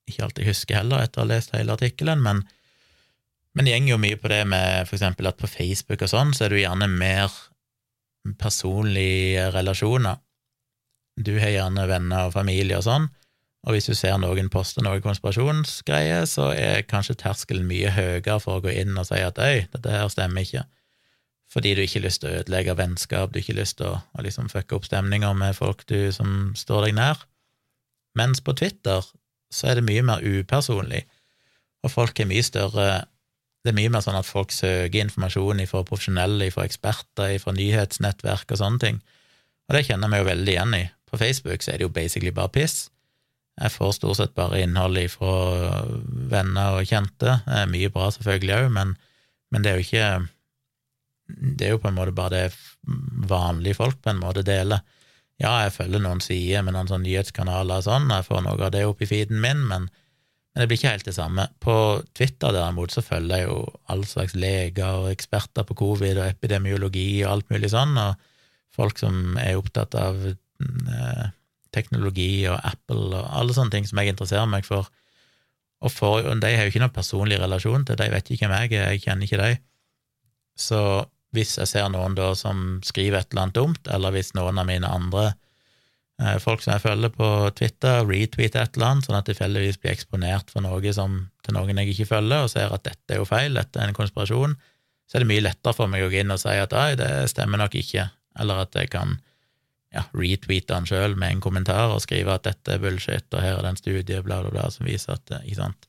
ikke alt jeg husker heller etter å ha lest hele artikkelen, men, men det går jo mye på det med eksempel at på Facebook og sånn, så er du gjerne mer personlige relasjoner. Du har gjerne venner og familie og sånn, og hvis du ser noen poste noe konspirasjonsgreier, så er kanskje terskelen mye høyere for å gå inn og si at øy, dette her stemmer ikke, fordi du ikke har lyst til å ødelegge vennskap, du ikke har lyst til å, å liksom fucke opp stemninger med folk du, som står deg nær. Mens på Twitter så er det mye mer upersonlig, og folk er mye større Det er mye mer sånn at folk søker informasjon fra profesjonelle, fra eksperter, fra nyhetsnettverk og sånne ting. Og det kjenner vi jo veldig igjen i. På Facebook så er det jo basically bare piss. Jeg får stort sett bare innhold fra venner og kjente. Det er mye bra selvfølgelig òg, men, men, det er jo ikke Det er jo på en måte bare det vanlige folk på en måte deler. Ja, jeg følger noen sider med noen sånne nyhetskanaler og sånn, jeg får noe av det opp i feeden min, men, men, det blir ikke helt det samme. På Twitter derimot så følger jeg jo all slags leger og eksperter på covid og epidemiologi og alt mulig sånn, og folk som er opptatt av eh, teknologi og Apple og alle sånne ting som jeg interesserer meg for. Og for, de har jo ikke noen personlig relasjon til, de vet ikke hvem jeg er, jeg kjenner ikke de. Så hvis jeg ser noen da som skriver et eller annet dumt, eller hvis noen av mine andre eh, folk som jeg følger på Twitter, retweeter et eller annet, sånn at tilfeldigvis blir eksponert for noe som, til noen jeg ikke følger, og ser at dette er jo feil, dette er en konspirasjon, så er det mye lettere for meg å gå inn og si at nei, det stemmer nok ikke, eller at jeg kan ja, retweete han sjøl med en kommentar og skrive at dette er bullshit, og her er den studien, bla, bla, bla, som viser at Ikke sant.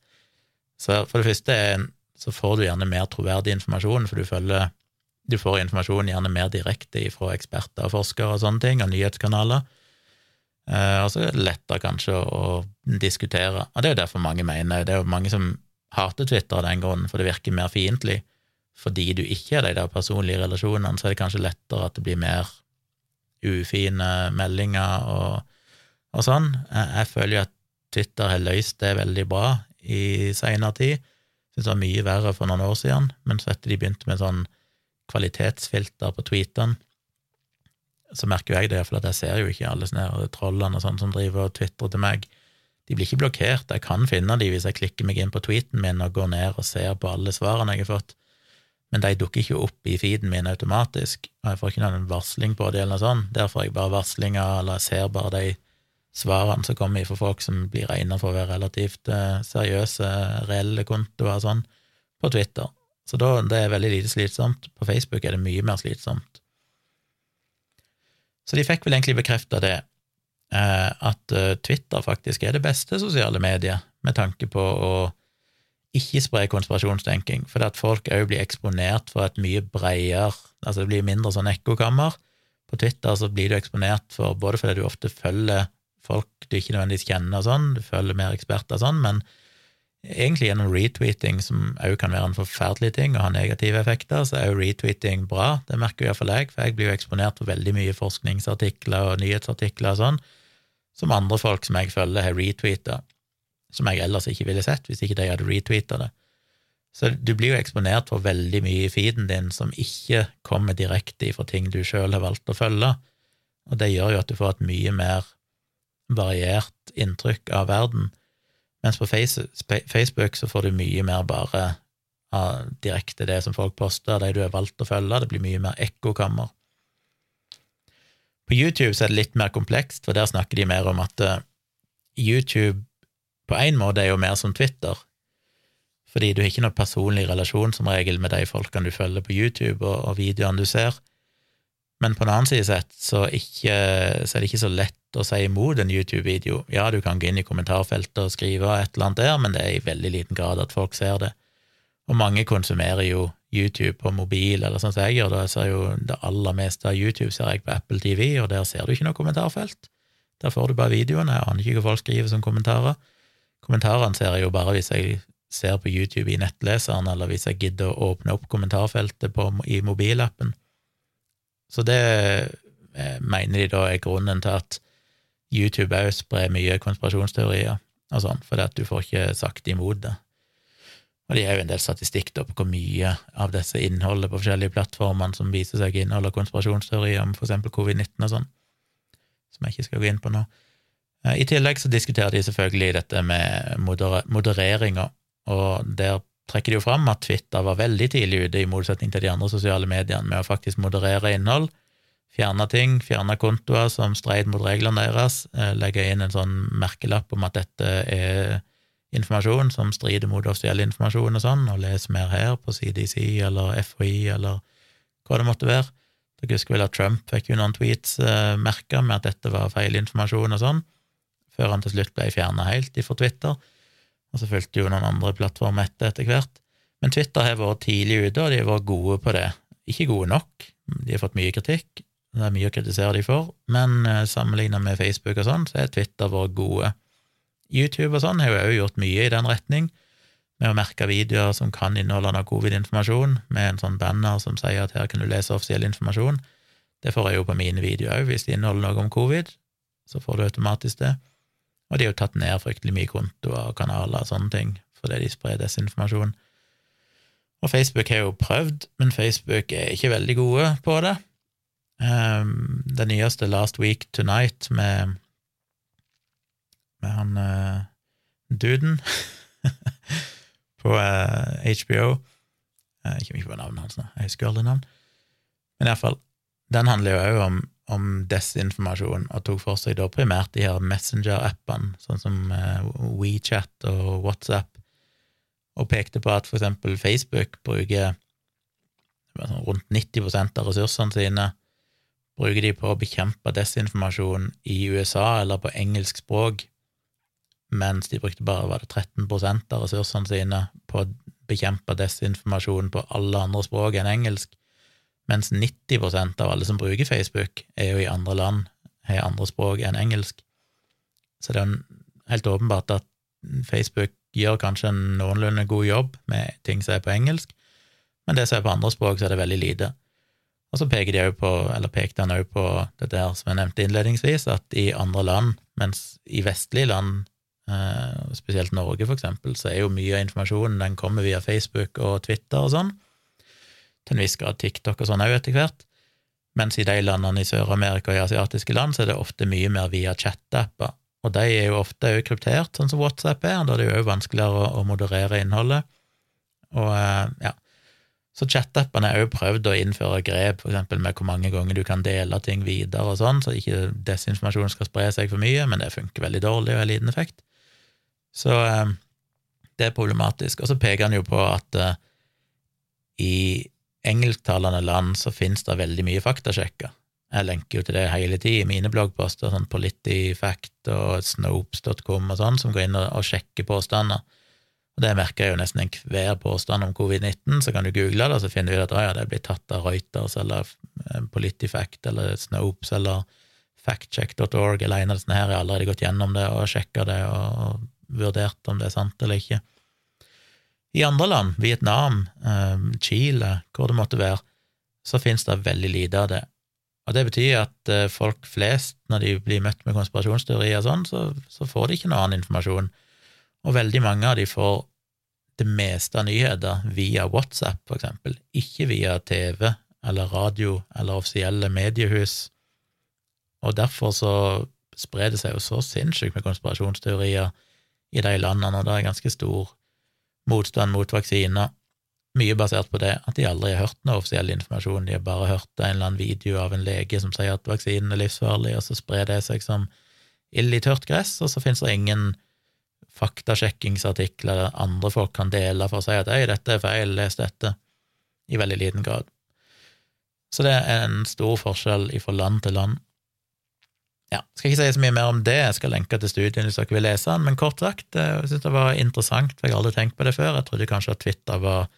Så for det første så får du gjerne mer troverdig informasjon, for du følger du får informasjon gjerne mer direkte fra eksperter og forskere og sånne ting, og nyhetskanaler. Eh, og så er det lettere kanskje å, diskutere, og det er jo derfor mange mener Det er jo mange som hater Twitter av den grunnen, for det virker mer fiendtlig. Fordi du ikke har de der personlige relasjonene, så er det kanskje lettere at det blir mer ufine meldinger og, og sånn. Jeg, jeg føler jo at Twitter har løst det veldig bra i seinere tid. Syns det var mye verre for noen år siden, men så etter de begynte med sånn kvalitetsfilter på tweetene, så merker jo jeg det, for jeg ser jo ikke alle sånne trollene og sånn som driver og tvitrer til meg. De blir ikke blokkert, jeg kan finne de hvis jeg klikker meg inn på tweeten min og går ned og ser på alle svarene jeg har fått, men de dukker ikke opp i feeden min automatisk, og jeg får ikke noen varsling på det eller noe sånt. Der får jeg bare varslinger, eller jeg ser bare de svarene som kommer fra folk som blir regna for å være relativt eh, seriøse, reelle kontoer og sånn, på Twitter. Så da, det er veldig lite slitsomt. På Facebook er det mye mer slitsomt. Så de fikk vel egentlig bekrefta det, eh, at eh, Twitter faktisk er det beste sosiale mediet med tanke på å ikke spre konspirasjonstenking, for at folk òg blir eksponert for et mye bredere Altså det blir mindre sånn ekkokammer. På Twitter så blir du eksponert for både fordi du ofte følger folk du ikke nødvendigvis kjenner og sånn, du følger mer eksperter og sånn, men egentlig gjennom retweeting, som òg kan være en forferdelig ting og ha negative effekter, så er jo retweeting bra. Det merker iallfall jeg, for jeg blir jo eksponert for veldig mye forskningsartikler og nyhetsartikler og sånn, som andre folk som jeg følger, har retweeta, som jeg ellers ikke ville sett hvis ikke de hadde retweeta det. Så du blir jo eksponert for veldig mye i feeden din som ikke kommer direkte ifra ting du sjøl har valgt å følge, og det gjør jo at du får et mye mer variert inntrykk av verden mens på Facebook så får du mye mer bare av direkte det som folk poster, de du har valgt å følge, det blir mye mer ekkokammer. På YouTube så er det litt mer komplekst, for der snakker de mer om at uh, YouTube på en måte er jo mer som Twitter, fordi du har ikke noen personlig relasjon som regel med de folkene du følger på YouTube og, og videoene du ser. Men på en annen side sett så, ikke, så, er det ikke så lett å si imot en YouTube-video. Ja, du kan gå inn i kommentarfeltet og skrive et eller annet der, men det er i veldig liten grad at folk ser det. Og mange konsumerer jo YouTube på mobil, eller sånn som jeg gjør. Da ser jo det aller meste av YouTube ser jeg på Apple TV, og der ser du ikke noe kommentarfelt. Der får du bare videoene. Jeg aner ikke hva folk skriver som kommentarer. Kommentarene ser jeg jo bare hvis jeg ser på YouTube i nettleseren, eller hvis jeg gidder å åpne opp kommentarfeltet på, i mobilappen. Så det eh, mener de da er grunnen til at YouTube òg sprer mye konspirasjonsteorier og sånn, fordi at du får ikke sagt imot det. Og det er jo en del statistikk da på hvor mye av disse innholdet på forskjellige plattformene som viser seg inneholder konspirasjonsteorier om eksempel covid-19 og sånn, som jeg ikke skal gå inn på nå. Eh, I tillegg så diskuterer de selvfølgelig dette med moder modereringer, og der trekker de jo fram at Twitter var veldig tidlig ute, i motsetning til de andre sosiale mediene, med å faktisk moderere innhold, fjerne ting, fjerne kontoer som streid mot reglene deres, eh, legge inn en sånn merkelapp om at dette er informasjon som strider mot offisiell informasjon og sånn, og les mer her på CDC eller FHI eller hva det måtte være. Dere husker vel at Trump fikk jo noen tweets eh, merka med at dette var feil informasjon og sånn, før han til slutt ble fjerna helt fra Twitter og så fulgte jo noen andre plattformer etter etter hvert. Men Twitter har vært tidlig ute, og de har vært gode på det. Ikke gode nok, de har fått mye kritikk, det er mye å kritisere de for, men eh, sammenlignet med Facebook og sånn, så er Twitter vært gode. YouTube og sånn har jo òg gjort mye i den retning, med å merke videoer som kan inneholde noe covid-informasjon, med en sånn banner som sier at her kan du lese offisiell informasjon. Det får jeg jo på mine videoer òg, hvis de inneholder noe om covid, så får du automatisk det. Og de har jo tatt ned fryktelig mye kontoer og kanaler og sånne ting, fordi de sprer desinformasjon. Og Facebook har jo prøvd, men Facebook er ikke veldig gode på det. Um, det nyeste Last Week Tonight med, med han uh, duden på uh, eh, HBO Jeg uh, ikke på navnet hans nå, jeg husker aldri navn. Men iallfall, den handler jo òg om, om, desinformasjon, og tok for seg da primært de her Messenger-appene, sånn som uh, WeChat og WhatsApp, og pekte på at for eksempel Facebook bruker sånn rundt 90% av ressursene sine bruker de på å bekjempe desinformasjon i USA eller på engelsk språk, mens de brukte bare var det 13% av ressursene sine på å bekjempe desinformasjon på alle andre språk enn engelsk, mens 90% av alle som bruker Facebook, er jo i andre land, har andre språk enn engelsk. Så det er helt åpenbart at Facebook gjør kanskje en noenlunde god jobb med ting som er på engelsk, men det som er på andre språk, så er det veldig lite. Og så peker de på, eller pekte han òg på dette her som jeg nevnte innledningsvis, at i andre land, mens i vestlige land, eh, spesielt Norge for eksempel, så er jo mye av informasjonen den kommer via Facebook og Twitter og sånn, til en viss grad TikTok og sånn òg etter hvert, mens i de landene i Sør-Amerika og i asiatiske land så er det ofte mye mer via chat-apper, og de er jo ofte òg kryptert, sånn som WhatsApp er, da er det jo òg vanskeligere å moderere innholdet, og eh, ja, så chat-appene har òg prøvd å innføre grep, eksempel med hvor mange ganger du kan dele ting videre og sånn, så ikke desinformasjon skal spre seg for mye, men det funker veldig dårlig og har liten effekt. Så eh, det er problematisk. Og så peker han jo på at uh, i engelsktalende land så finnes det veldig mye faktasjekker. Jeg lenker jo til det hele tida i mine bloggposter, sånn Politifact og Snopes.com og sånn, som går inn og, og sjekker påstander. Og det merker jeg jo nesten enhver påstand om covid-19, så kan du google det, og så finner du ut at ja, det blir tatt av Reuters eller eh, Politifact eller Snopes eller factcheck.org eller en av disse her. Jeg har allerede gått gjennom det og sjekka det og vurdert om det er sant eller ikke. I andre land, Vietnam, eh, Chile, hvor det måtte være, så finnes det veldig lite av det. Og det betyr at eh, folk flest, når de blir møtt med konspirasjonsteorier og sånn, så, så får de ikke noe annen informasjon. Og veldig mange av de får det meste av nyheter via WhatsApp, for eksempel, ikke via TV eller radio eller offisielle mediehus, og derfor så sprer det seg jo så sinnssykt med konspirasjonsteorier i de landene, og det er ganske stor motstand mot vaksiner, mye basert på det at de aldri har hørt noe offisiell informasjon, de har bare hørt en eller annen video av en lege som sier at vaksinen er livsfarlig, og så sprer det seg som ild i tørt gress, og så finnes det ingen faktasjekkingsartikler andre folk kan dele for å si at 'hei, dette er feil, les dette', i veldig liten grad. Så det er en stor forskjell fra land til land. Ja, skal ikke si så mye mer om det, jeg skal lenke til studien hvis dere vil lese den, men kort sagt, eh, jeg synes det var interessant, for jeg har aldri tenkt på det før. Jeg trodde kanskje at Twitter var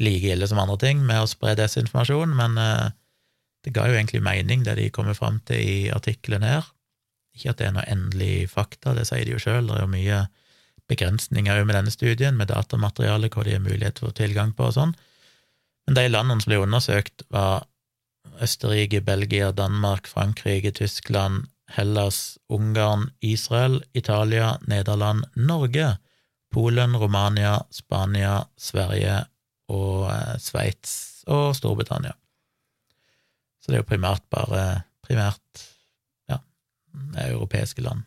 like ille som andre ting med å spre desinformasjon, men eh, det ga jo egentlig mening, det de kommer fram til i artikkelen her. Ikke at det er noe endelig fakta, det sier de jo sjøl, det er jo mye begrensninger med denne studien, med datamateriale, hva de har mulighet for tilgang på og sånn. Men de landene som ble undersøkt, var Østerrike, Belgia, Danmark, Frankrike, Tyskland, Hellas, Ungarn, Israel, Italia, Nederland, Norge, Polen, Romania, Spania, Sverige og eh, Sveits og Storbritannia. Så det er jo primært bare primært ja, europeiske land.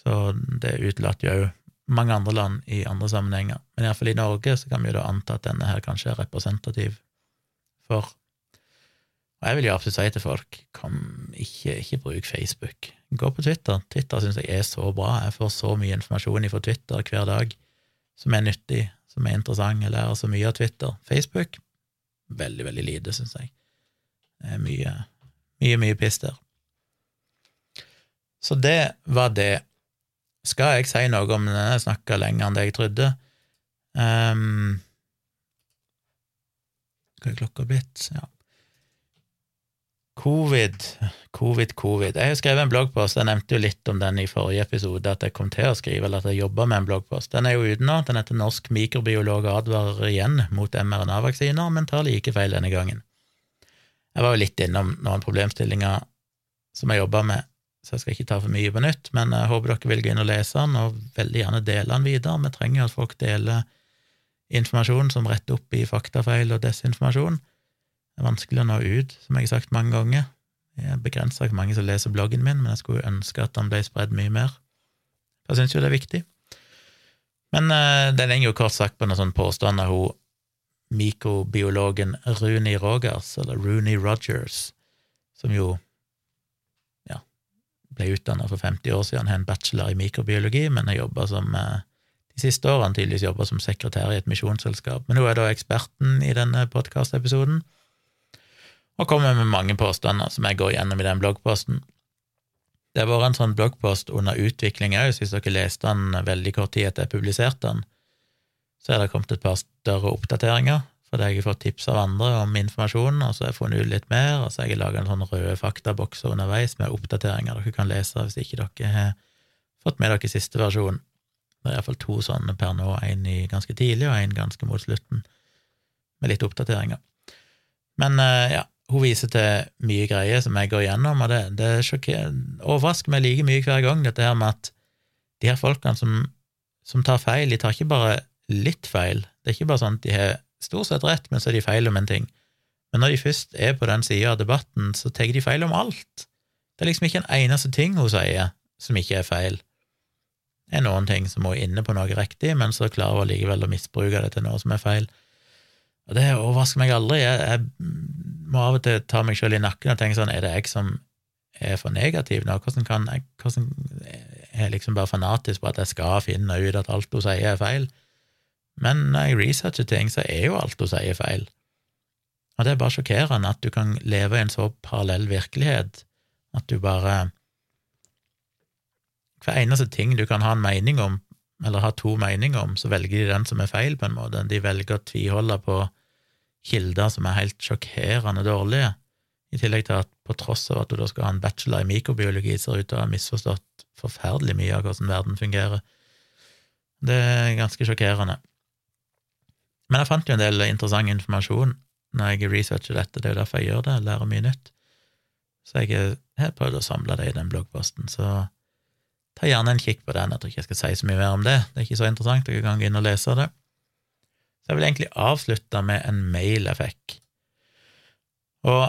Så det utelater jo òg mange andre land i andre sammenhenger. Men iallfall i Norge så kan vi jo da anta at denne her kanskje er representativ for Og jeg vil jo absolutt si til folk, kom, ikke, ikke bruk Facebook. Gå på Twitter. Twitter syns jeg er så bra. Jeg får så mye informasjon fra Twitter hver dag som er nyttig, som er interessant. Jeg lærer så mye av Twitter. Facebook veldig, veldig lite, syns jeg. Det er mye, mye, mye piss der. Så det var det. Skal jeg si noe om denne? Jeg snakka lenger enn det jeg trodde. Um, hva er klokka blitt? Ja. Covid, covid, covid. Jeg har skrevet en bloggpost, jeg nevnte jo litt om den i forrige episode, at jeg kom til å skrive, eller at jeg jobba med en bloggpost. Den er jo ute nå, den heter Norsk mikrobiolog advarer igjen mot mRNA-vaksiner, men tar like feil denne gangen. Jeg var jo litt innom noen problemstillinger som jeg jobba med, så jeg skal ikke ta for mye på nytt, men jeg håper dere vil gå inn og lese den, og veldig gjerne dele den videre. Vi trenger at folk deler informasjon som retter opp i faktafeil og desinformasjon. Det er vanskelig å nå ut, som jeg har sagt mange ganger. Jeg er begrensa hvor mange som leser bloggen min, men jeg skulle ønske at den ble spredd mye mer. Jeg syns jo det er viktig. Men uh, den henger jo kort sagt på noen sånn påstand av hun mikrobiologen Rooney Rogers, eller Rooney Rogers, som jo ja, ble utdanna for 50 år siden, har en bachelor i mikrobiologi, men har jobba som uh, de siste årene tydeligvis jobba som sekretær i et misjonsselskap. Men hun er da eksperten i denne podkastepisoden. episoden og kommer med mange påstander som jeg går gjennom i den bloggposten. Det har vært en sånn bloggpost under utvikling òg, hvis dere leste den veldig kort tid etter jeg publiserte den, så er det kommet et par større oppdateringer, fordi jeg har fått tips av andre om informasjonen, og så har jeg funnet ut litt mer, og så har jeg laga en sånn røde faktabokser underveis med oppdateringer dere kan lese hvis ikke dere har fått med dere siste versjon. Det er iallfall to sånne per nå, en ganske tidlig og en ganske mot slutten, med litt oppdateringer. Men eh, ja, hun viser til mye greier som jeg går gjennom, og det, det overrasker meg like mye hver gang, dette her med at de her folkene som, som, tar feil, de tar ikke bare litt feil. Det er ikke bare sånn at de har stort sett rett, men så er de feil om en ting. Men når de først er på den sida av debatten, så tar de feil om alt. Det er liksom ikke en eneste ting hun sier som ikke er feil. Det er noen ting som hun er inne på noe riktig, men så klarer hun likevel å misbruke det til noe som er feil. Og det overrasker meg aldri. Jeg, jeg må av og til ta meg sjøl i nakken og tenke sånn, er det jeg som er for negativ nå? Hvordan kan jeg hvordan er jeg liksom bare fanatisk på at jeg skal finne ut at alt hun sier, er feil? Men når jeg researcher ting, så er jo alt hun sier, feil. Og det er bare sjokkerende at du kan leve i en så parallell virkelighet at du bare Hver eneste ting du kan ha en mening om, eller ha to meninger om, så velger de den som er feil, på en måte. De velger å tviholde på kilder som er helt sjokkerende dårlige, i tillegg til at på tross av at du da skal ha en bachelor i mikrobiologi, ser ut til å ha misforstått forferdelig mye av hvordan verden fungerer. Det er ganske sjokkerende. Men jeg fant jo en del interessant informasjon når jeg researcher dette, det er jo derfor jeg gjør det, jeg lærer mye nytt. Så jeg har prøvd å samle det i den bloggposten, så ta gjerne en kikk på den. Jeg tror ikke jeg skal si så mye mer om det, det er ikke så interessant, dere kan gå inn og lese det. Så jeg vil egentlig avslutte med en mail jeg fikk. Og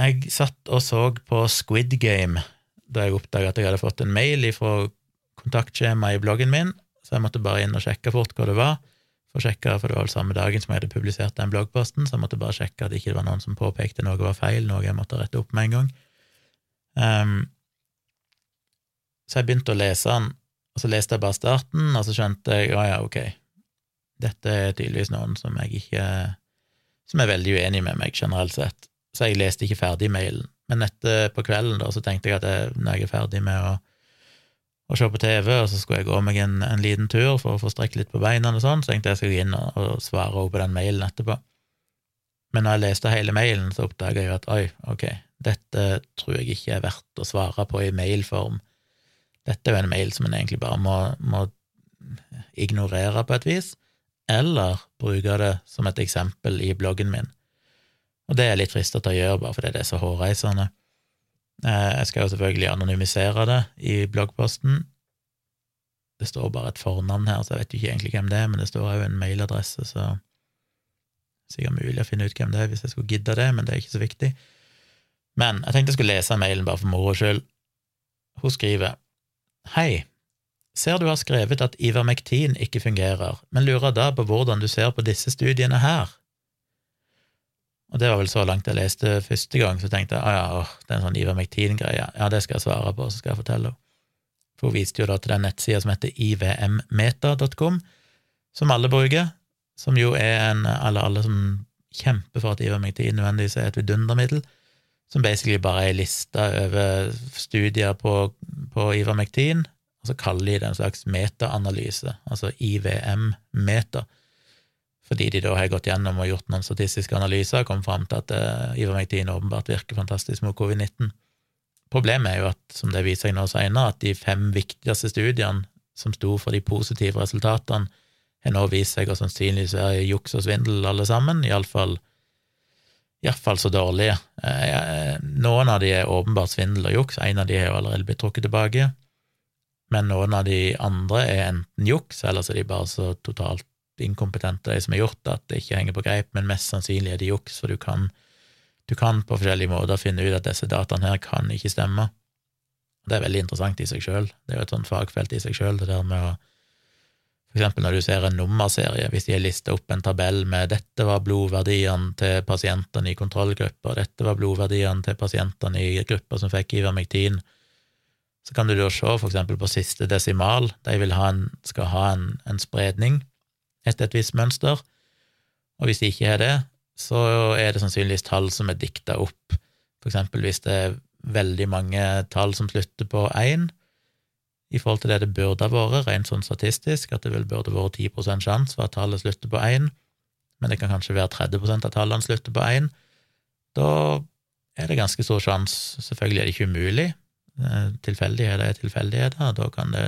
jeg satt og så på Squid Game da jeg oppdaga at jeg hadde fått en mail fra kontaktskjemaet i bloggen min, så jeg måtte bare inn og sjekke fort hva det var, for, sjekke, for det var samme dagen som jeg hadde publisert den bloggposten, så jeg måtte bare sjekke at det ikke var noen som påpekte noe var feil, noe jeg måtte rette opp med en gang. Um, så jeg begynte å lese den, og så leste jeg bare starten, og så skjønte jeg å ja, ok, dette er tydeligvis noen som jeg ikke Som er veldig uenig med meg, generelt sett. Så jeg leste ikke ferdig mailen. Men etter på kvelden, da, så tenkte jeg at jeg, når jeg er ferdig med å, å se på TV, og så skulle jeg gå meg en, en liten tur for å få strekke litt på beina og sånn, så tenkte jeg jeg skulle gå inn og, og svare på den mailen etterpå. Men når jeg leste hele mailen, så oppdaga jeg at oi, ok, dette tror jeg ikke er verdt å svare på i mailform. Dette er jo en mail som en egentlig bare må, må ignorere på et vis eller bruke det som et eksempel i bloggen min. Og det er litt frista å gjøre, bare fordi det er så hårreisende. Eh, jeg skal jo selvfølgelig anonymisere det i bloggposten. Det står bare et fornavn her, så jeg vet ikke egentlig hvem det er, men det står òg en mailadresse, så det er sikkert mulig å finne ut hvem det er hvis jeg skulle gidde det, men det er ikke så viktig. Men jeg tenkte jeg skulle lese mailen bare for moro skyld. Hun skriver Hei. Ser du har skrevet at Ivermektin ikke fungerer, men lurer da på hvordan du ser på disse studiene her. Og det var vel så langt jeg leste første gang, så tenkte jeg ah, ja, det er en sånn Ivermektin-greie, ja, det skal jeg svare på, så skal jeg fortelle henne. For hun viste jo da til den nettsida som heter ivmmeta.com, som alle bruker, som jo er en Eller alle som kjemper for at Ivermektin nødvendigvis er et vidundermiddel, som basically bare er ei liste over studier på, på Ivermektin, og så kaller de det en slags metaanalyse, altså IVM-meta. fordi de da har gått gjennom og gjort noen statistiske analyser og kommet fram til at uh, ivermektin åpenbart virker fantastisk mot covid-19. Problemet er jo at, som det viser seg nå senere, at de fem viktigste studiene som sto for de positive resultatene, har nå vist seg å sannsynligvis være juks og svindel, alle sammen, iallfall iallfall så dårlige. Eh, noen av de er åpenbart svindel og juks, en av de har jo allerede blitt trukket tilbake, men noen av de andre er enten juks, eller så er de bare så totalt inkompetente, de som har gjort det, at det ikke henger på greip, men mest sannsynlig er det juks, for du kan, du kan på forskjellige måter finne ut at disse dataene her kan ikke stemme. Det er veldig interessant i seg sjøl. Det er jo et sånt fagfelt i seg sjøl, det der med å For eksempel når du ser en nummerserie, hvis de har lista opp en tabell med 'dette var blodverdiene til pasientene i kontrollgruppa', 'dette var blodverdiene til pasientene i gruppa som fikk Ivermectin', så kan du da se eksempel på siste desimal, de ha en, skal ha en, en spredning etter et visst mønster, og hvis de ikke har det, så er det sannsynligvis tall som er dikta opp. Eksempel hvis det er veldig mange tall som slutter på én, i forhold til det det burde ha vært, rent sånn statistisk, at det vel burde vært 10 sjanse for at tallet slutter på én, men det kan kanskje være 30% av tallene slutter på én, da er det ganske stor sjanse. Selvfølgelig er det ikke umulig. Eh, tilfeldigheter er tilfeldigheter. Da kan det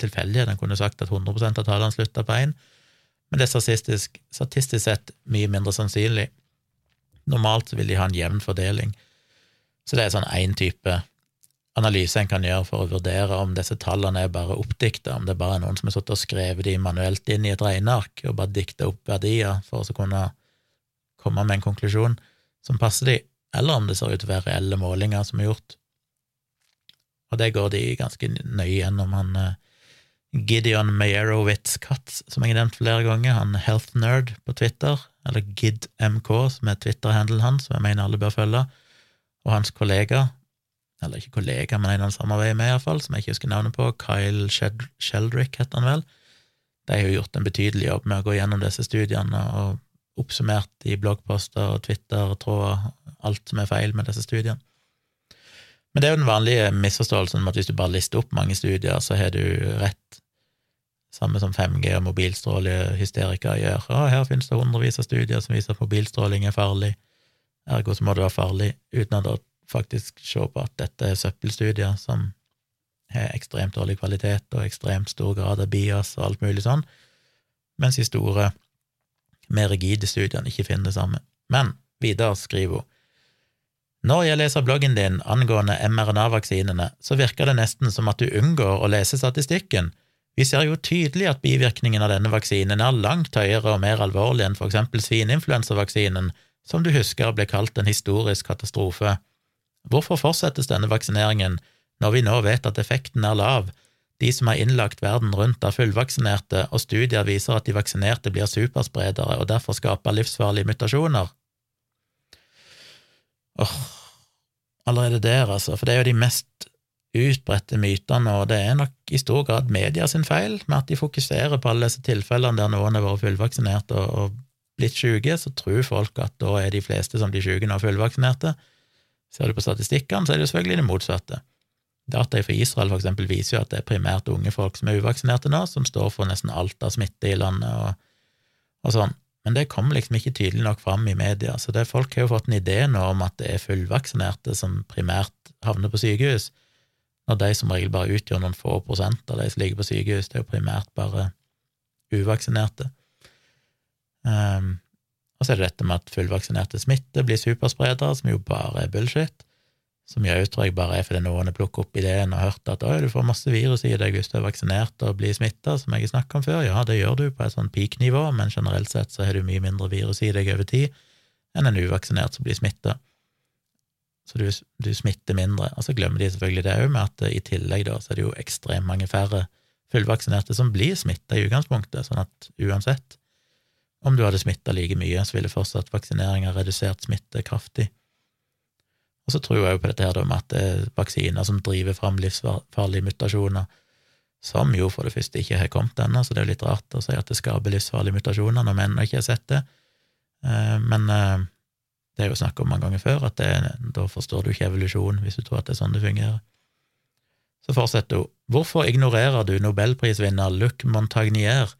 tilfeldighetene kunne sagt at 100% av tallene slutter på én, men det er statistisk, statistisk sett mye mindre sannsynlig. Normalt vil de ha en jevn fordeling. Så det er sånn én type analyse en kan gjøre for å vurdere om disse tallene er bare oppdikta, om det er bare noen som har sittet og skrevet de manuelt inn i et regneark og bare dikta opp verdier for å kunne komme med en konklusjon som passer de, eller om det ser ut til å være reelle målinger som er gjort. Og det går de ganske nøye gjennom. Han eh, Gideon Meyerowitz Katz, som jeg har nevnt flere ganger, han health nerd på Twitter, eller GidMK, som er Twitter-handelen hans, som jeg mener alle bør følge, og hans kollega, eller ikke kollega, men en han samarbeider med, iallfall, som jeg ikke husker navnet på, Kyle Sheldrick, heter han vel. De har jo gjort en betydelig jobb med å gå gjennom disse studiene og oppsummert i bloggposter og Twitter-tråder alt som er feil med disse studiene. Men det er jo den vanlige misforståelsen om at hvis du bare lister opp mange studier, så har du rett. Samme som 5G og mobilstrålehysterikere gjør. Å, her finnes det hundrevis av studier som viser at mobilstråling er farlig, ergo så må det være farlig, uten å faktisk se på at dette er søppelstudier som har ekstremt dårlig kvalitet og ekstremt stor grad av bias og alt mulig sånn, mens de store, mer rigide studiene ikke finner det samme. Men videre skriver hun når jeg leser bloggen din angående mRNA-vaksinene, så virker det nesten som at du unngår å lese statistikken. Vi ser jo tydelig at bivirkningen av denne vaksinen er langt høyere og mer alvorlig enn for eksempel svineinfluensavaksinen, som du husker ble kalt en historisk katastrofe. Hvorfor fortsettes denne vaksineringen når vi nå vet at effekten er lav, de som er innlagt verden rundt er fullvaksinerte, og studier viser at de vaksinerte blir superspredere og derfor skaper livsfarlige mutasjoner? Åh, allerede der, altså, for det er jo de mest utbredte mytene, og det er nok i stor grad media sin feil, med at de fokuserer på alle disse tilfellene der noen har vært fullvaksinert og, og blitt syke, så tror folk at da er de fleste som blir syke nå, fullvaksinerte. Ser du på statistikkene, så er det jo selvfølgelig det motsatte. Data fra Israel for eksempel viser jo at det er primært unge folk som er uvaksinerte nå, som står for nesten alt av smitte i landet og, og sånn. Men det kommer liksom ikke tydelig nok fram i media, så det, folk har jo fått en idé nå om at det er fullvaksinerte som primært havner på sykehus, når de som regel bare utgjør noen få prosent av de som ligger på sykehus, det er jo primært bare uvaksinerte. Um, og så er det dette med at fullvaksinerte smitter blir superspredere, som jo bare er bullshit som òg tror jeg bare er fordi noen har plukket opp ideen og hørt at du får masse virus i deg hvis du er vaksinert og blir smitta, som jeg har snakket om før. Ja, det gjør du på et sånn peak-nivå, men generelt sett så har du mye mindre virus i deg over tid enn en uvaksinert som blir smitta. Så du, du, smitter mindre. Og så glemmer de selvfølgelig det òg, med at i tillegg da så er det jo ekstremt mange færre fullvaksinerte som blir smitta i utgangspunktet, sånn at uansett om du hadde smitta like mye, så ville fortsatt vaksineringa redusert smitte kraftig. Og så tror jeg jo på dette her med at det er vaksiner som driver fram livsfarlige mutasjoner, som jo for det første ikke har kommet ennå, så det er jo litt rart å si at det skaper livsfarlige mutasjoner når vi ennå ikke har sett det. Eh, men eh, det er jo snakk om mange ganger før, at det, da forstår du ikke evolusjon hvis du tror at det er sånn det fungerer. Så fortsetter hun. Hvorfor ignorerer du nobelprisvinner Luc Montagnier,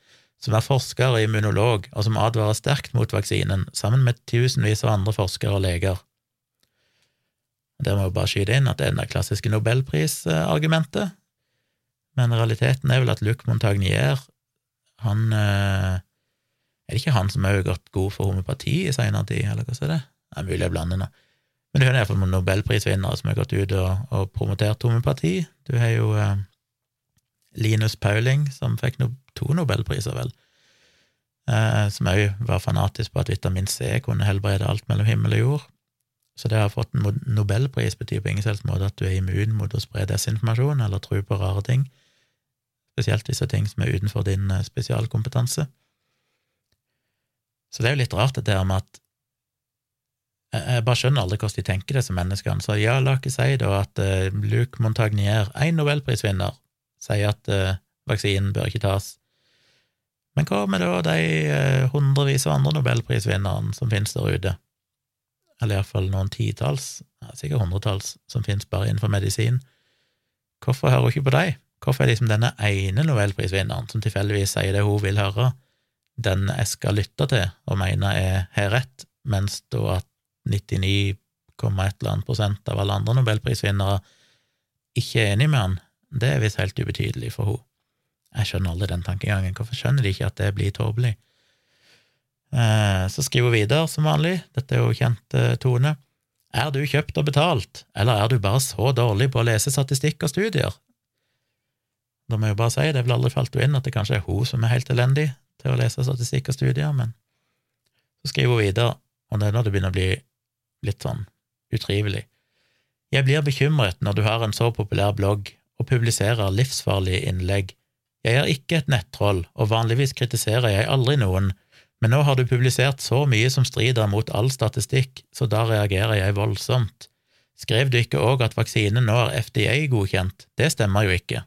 som er forsker og immunolog, og som advarer sterkt mot vaksinen, sammen med tusenvis av andre forskere og leger. Der må jo bare skyte inn at det er det klassiske nobelprisargumentet, men realiteten er vel at Luc Montagnier, han eh, Er det ikke han som har gått god for homopati i seinere tid, eller hva er det? Det er mulig jeg blander nå. Men du har iallfall noen nobelprisvinnere som har gått ut og, og promotert homopati. Du har jo eh, Linus Pauling, som fikk no, to nobelpriser, vel, eh, som òg var fanatisk på at vitamin C kunne helbrede alt mellom himmel og jord. Så det å ha fått en nobelpris betyr på ingen selvs måte at du er immun mot å spre desinformasjon eller tro på rare ting, spesielt disse ting som er utenfor din eh, spesialkompetanse. Så det er jo litt rart, dette her med at jeg bare skjønner aldri hvordan de tenker disse menneskene. Så ja, la ikke si da at uh, Luc Montagnier, én nobelprisvinner, sier at uh, vaksinen bør ikke tas. Men hva med da de hundrevis av andre nobelprisvinnerne som finnes der ute? Eller iallfall noen titalls, sikkert hundretalls, som finnes bare innenfor medisin. Hvorfor hører hun ikke på dem? Hvorfor er liksom denne ene nobelprisvinneren, som tilfeldigvis sier det hun vil høre, den jeg skal lytte til og mene er har rett, mens da at 99, et eller annet prosent av alle andre nobelprisvinnere ikke er enig med han, det er visst helt ubetydelig for henne. Jeg skjønner aldri den tankegangen. Hvorfor skjønner de ikke at det blir tåpelig? Eh, så skriver hun videre, som vanlig, dette er jo kjent eh, tone. Er du kjøpt og betalt, eller er du bare så dårlig på å lese statistikk og studier? Da må jeg jo bare si, det vel aldri falt henne inn at det kanskje er hun som er helt elendig til å lese statistikk og studier, men så skriver hun videre, og det er når det begynner å bli litt sånn utrivelig. Jeg blir bekymret når du har en så populær blogg og publiserer livsfarlige innlegg. Jeg er ikke et nettroll, og vanligvis kritiserer jeg aldri noen, men nå har du publisert så mye som strider mot all statistikk, så da reagerer jeg voldsomt. Skrev du ikke òg at vaksinen nå er FDA-godkjent? Det stemmer jo ikke.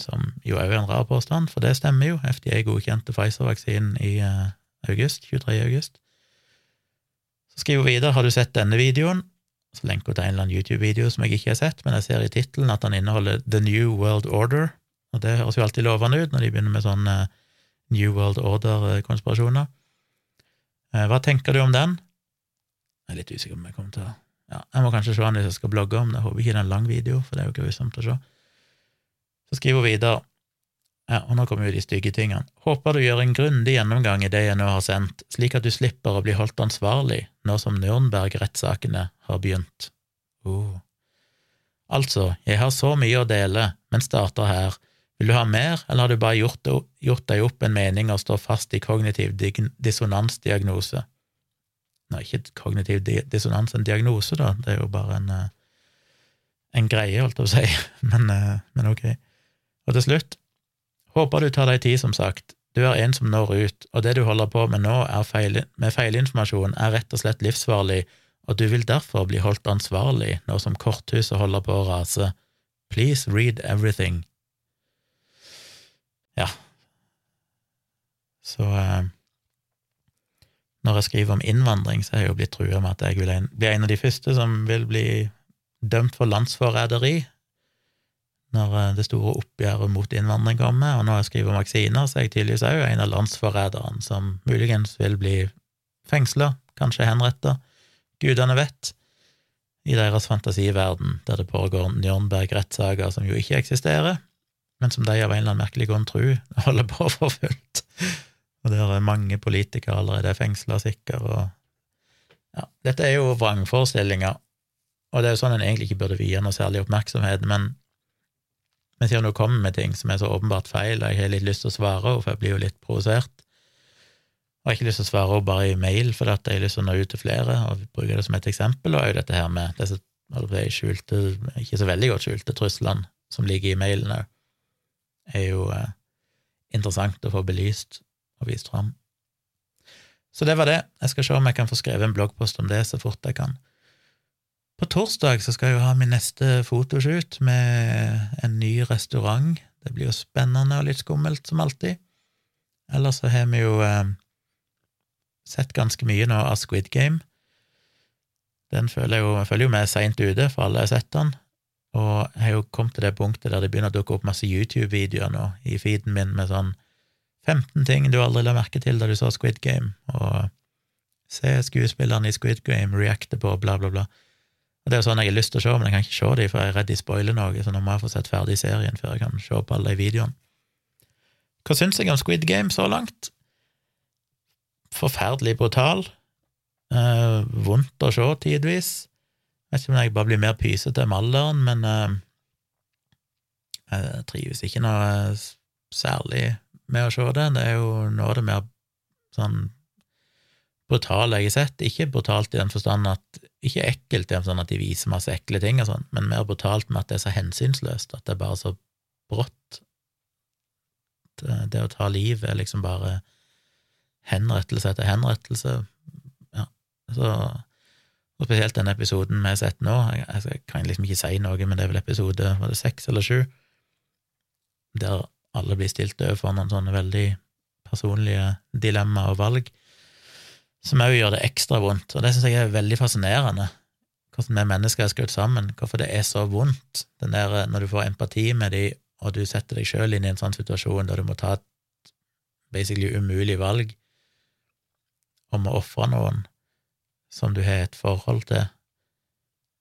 Som jo er jo en rar påstand, for det stemmer jo. FDA godkjente Pfizer-vaksinen i uh, august, 23. august. Så skriver hun videre har du sett denne videoen, så lenker hun til en eller annen YouTube-video som jeg ikke har sett, men jeg ser i tittelen at den inneholder The New World Order, og det høres jo alltid lovende ut når de begynner med sånne New World Order-konspirasjoner. Eh, hva tenker du om den? Jeg er litt usikker om jeg kommer til å ja, Jeg må kanskje se den hvis jeg skal blogge om det. Jeg håper ikke det er en lang video, for det er jo grusomt å se. Så skriver hun videre ja, og nå kommer jo de stygge tingene. Håper du gjør en grundig gjennomgang i det jeg nå har sendt, slik at du slipper å bli holdt ansvarlig nå som Nürnberg-rettssakene har begynt. Oh. Altså, jeg har så mye å dele, men starter her. Vil du ha mer, eller har du bare gjort, gjort deg opp en mening og står fast i kognitiv dissonansdiagnose? Nei, ikke kognitiv dissonans, en diagnose, da, det er jo bare en, eh, en greie, holdt jeg på å si, men, eh, men ok. Og til slutt, Håper du tar deg tid, som sagt. Du er en som når ut, og det du holder på med nå feil, med feilinformasjon, er rett og slett livsfarlig, og du vil derfor bli holdt ansvarlig nå som korthuset holder på å rase. Please read everything. Ja. Så eh, når jeg skriver om innvandring, så har jeg jo blitt trua med at jeg vil bli en av de første som vil bli dømt for landsforræderi når eh, det store oppgjøret mot innvandring kommer, og når jeg skriver om vaksiner, så er jeg tydeligvis òg en av landsforræderne som muligens vil bli fengsla, kanskje henretta, gudene vet, i deres fantasiverden, der det pågår Nürnberg-rettssaker som jo ikke eksisterer, men som de av en eller annen merkelig grunn tror holder på for fullt, og der er mange politikere allerede fengsla, sikkert, og ja, dette er jo vrangforestillinger, og det er jo sånn en egentlig ikke burde vie noe særlig oppmerksomhet, men men siden hun kommer med ting som er så åpenbart feil, og jeg har litt lyst til å svare for jeg blir jo litt provosert. Og jeg har ikke lyst til å svare henne bare i mail, for jeg har lyst til å nå ut til flere, og bruke det som et eksempel, og òg dette her med disse skjulte, ikke så veldig godt skjulte truslene som ligger i mailen òg, er jo eh, interessant å få belyst og vist fram. Så det var det. Jeg skal se om jeg kan få skrevet en bloggpost om det så fort jeg kan. På torsdag så skal jeg jo ha min neste fotoshoot med en ny restaurant. Det blir jo spennende og litt skummelt, som alltid. Ellers så har vi jo eh, sett ganske mye nå av Squid Game. Den føler jeg jo, jeg føler jo med seint ute, for alle har sett den. Og jeg har jo kommet til det punktet der det begynner å dukke opp masse YouTube-videoer nå i feeden min med sånn 15 ting du aldri la merke til da du så Squid Game, og se skuespillerne i Squid Game reacte på bla, bla, bla. Og Det er jo sånn jeg har lyst til å se, men jeg kan ikke se dem, for jeg er redd de spoiler noe, så nå må jeg få sett ferdig serien før jeg kan se på alle de videoene. Hva syns jeg om Squid Game så langt? Forferdelig brutal. Eh, vondt å se tidvis. Vet ikke om jeg bare blir mer pysete med alderen, men uh, jeg trives ikke noe særlig med å se det. Det er jo noe av det mer sånn brutale jeg har sett. Ikke brutalt i den forstand at Ikke ekkelt i den forstand at de viser masse ekle ting og sånn, men mer brutalt med at det er så hensynsløst, at det er bare så brått. Det å ta liv er liksom bare henrettelse etter henrettelse. Ja, så og spesielt den episoden vi har sett nå, jeg, jeg, kan liksom ikke si noe, men det er vel episode var det seks eller sju, der alle blir stilt overfor noen sånne veldig personlige dilemmaer og valg, som òg gjør det ekstra vondt. Og det syns jeg er veldig fascinerende, hvordan vi mennesker er skrudd sammen, hvorfor det er så vondt, den der når du får empati med dem, og du setter deg sjøl inn i en sånn situasjon der du må ta et basically umulig valg om å ofre noen som du har et forhold til,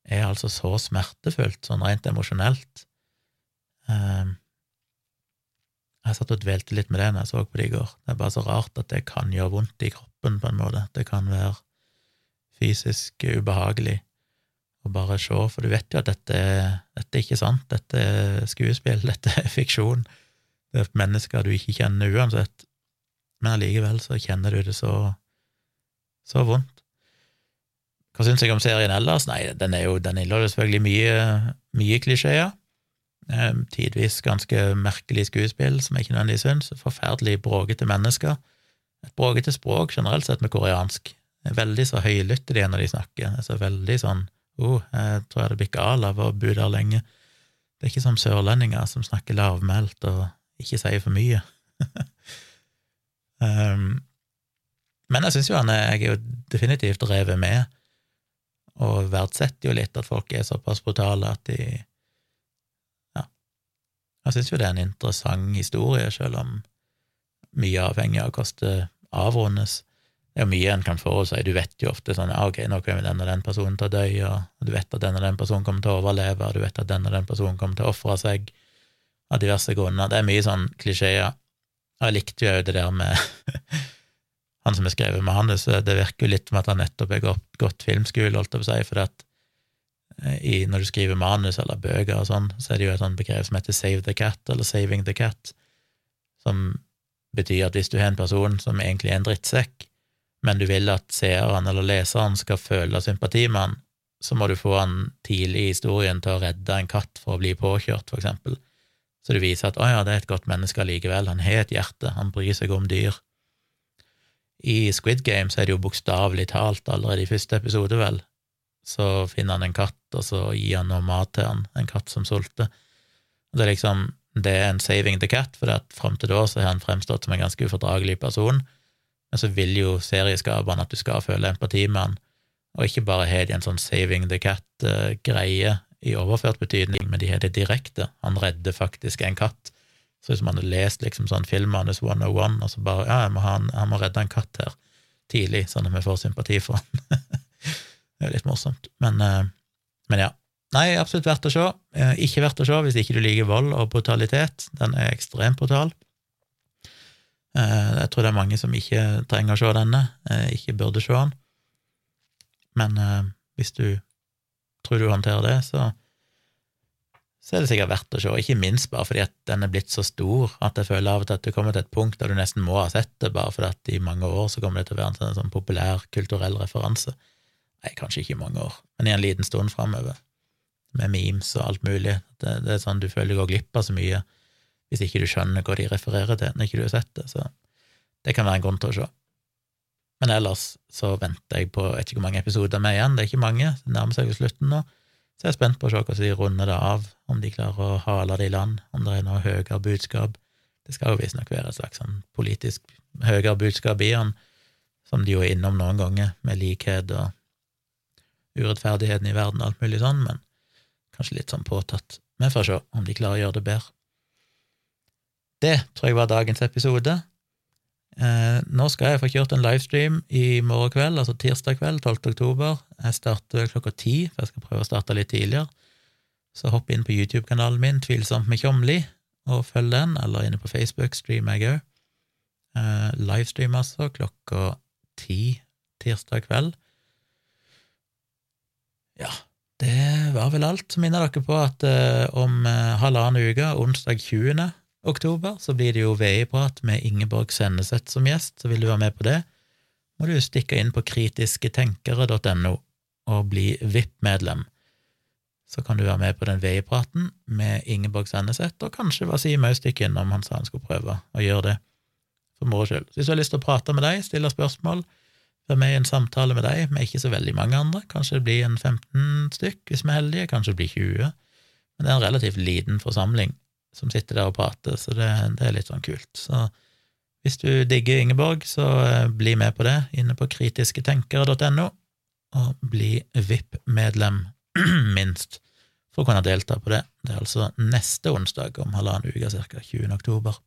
er altså så smertefullt, sånn rent emosjonelt. Um, jeg satt og dvelte litt med det når jeg så på det i går. Det er bare så rart at det kan gjøre vondt i kroppen, på en måte. Det kan være fysisk ubehagelig å bare se, for du vet jo at dette, dette er ikke sant. Dette er skuespill, dette er fiksjon. Det er mennesker du ikke kjenner uansett. Men allikevel så kjenner du det så, så vondt. Hva syns jeg om serien ellers? Nei, den, er jo, den inneholder selvfølgelig mye, mye klisjeer. Eh, tidvis ganske merkelig skuespill, som jeg ikke nødvendigvis syns. Forferdelig bråkete mennesker. Et bråkete språk generelt sett med koreansk. Det veldig så høylytte de er når de snakker. Det er så veldig sånn oh, jeg tror jeg hadde blitt gal av å bo der lenge. Det er ikke som sørlendinger som snakker lavmælt og ikke sier for mye. um, men jeg syns jo han er Jeg er jo definitivt revet med, og verdsetter jo litt at folk er såpass brutale at de jeg syns jo det er en interessant historie, selv om mye avhengig av hvordan det avrundes. Det er mye en kan forutsi. Du vet jo ofte sånn ok, nå kommer den og den personen til å dø, og du vet at den og den personen kommer til å overleve, og du vet at den og den personen kommer til å ofre seg av diverse grunner. Det er mye sånn klisjeer. Jeg likte jo det der med han som har skrevet manus, det virker jo litt som at han nettopp har gått, gått filmskole, holdt jeg på å si, for at i, når du skriver manus eller bøker og sånn, så er det jo et sånt begrep som heter save the cat, eller saving the cat, som betyr at hvis du har en person som egentlig er en drittsekk, men du vil at seeren eller leseren skal føle sympati med han, så må du få han tidlig i historien til å redde en katt for å bli påkjørt, for eksempel. Så du viser at å ja, det er et godt menneske allikevel, han har et hjerte, han bryr seg om dyr. I Squid Game så er det jo bokstavelig talt allerede i første episode, vel, så finner han en katt, og så gir han noe mat til han, en katt som sulter. Det er liksom, det er en saving the cat, for fram til da så har han fremstått som en ganske ufordragelig person, men så vil jo serieskaperen at du skal føle empati med han, og ikke bare ha de en sånn saving the cat-greie i overført betydning, men de har det direkte. Han redder faktisk en katt. Så hvis man hadde lest liksom sånn filmmanus 101, og så bare ja, jeg må en, jeg må redde en katt her tidlig, sånn at vi får sympati for han. Det er litt morsomt. Men, eh, men ja. Nei, absolutt verdt å se. Eh, ikke verdt å se hvis ikke du liker vold og brutalitet. Den er ekstremt brutal. Eh, jeg tror det er mange som ikke trenger å se denne, ikke burde se den. Men hvis du tror du håndterer det, så, så er det sikkert verdt å se. Ikke minst bare fordi at den er blitt så stor at jeg føler av og til at du kommer til et punkt der du nesten må ha sett det, bare fordi at i mange år så kommer det til å være en sånn, sånn populær kulturell referanse. Nei, kanskje ikke i mange år, men i en liten stund framover, med memes og alt mulig. Det, det, er sånn du føler du går glipp av så mye hvis ikke du skjønner hva de refererer til når ikke du har sett det, så det kan være en grunn til å se. Men ellers så venter jeg på jeg vet ikke hvor mange episoder med igjen, det er ikke mange, det nærmer seg jo slutten nå, så jeg er spent på å se hvordan de runder det av, om de klarer å hale det i land, om det er noe høyere budskap. Det skal jo visstnok være et slags sånn politisk høyere budskap i den, som de jo er innom noen ganger, med likhet og urettferdigheten i verden og alt mulig sånn, men kanskje litt sånn påtatt. Vi får se om de klarer å gjøre det bedre. Det tror jeg var dagens episode. Eh, nå skal jeg få kjørt en livestream i morgen kveld, altså tirsdag kveld, 12. oktober. Jeg starter klokka ti, for jeg skal prøve å starte litt tidligere. Så hopp inn på YouTube-kanalen min, Tvilsomt med Tjomli, og følg den, eller inne på Facebook streamer jeg òg. Eh, livestream, altså, klokka ti tirsdag kveld. Ja, det var vel alt. Så minner dere på at eh, om eh, halvannen uke, onsdag 20. oktober, så blir det jo VI-prat med Ingeborg Senneset som gjest. Så vil du være med på det, må du stikke inn på kritisketenkere.no og bli VIP-medlem. Så kan du være med på den VI-praten med Ingeborg Senneset, og kanskje bare si Maustikk innom han sa han skulle prøve å gjøre det for moro skyld. Hvis du har lyst til å prate med deg, stille spørsmål, være med i en samtale med deg, med ikke så veldig mange andre. Kanskje det blir en 15 stykk, hvis vi er heldige, kanskje det blir 20. Men det er en relativt liten forsamling som sitter der og prater, så det, det er litt sånn kult. Så hvis du digger Ingeborg, så eh, bli med på det inne på kritisketenkere.no, og bli VIP-medlem, minst, for å kunne delta på det. Det er altså neste onsdag om halvannen uke, ca. 20. oktober.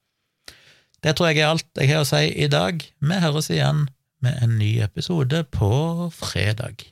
Det tror jeg er alt jeg har å si i dag. Vi høres igjen med en ny episode på fredag.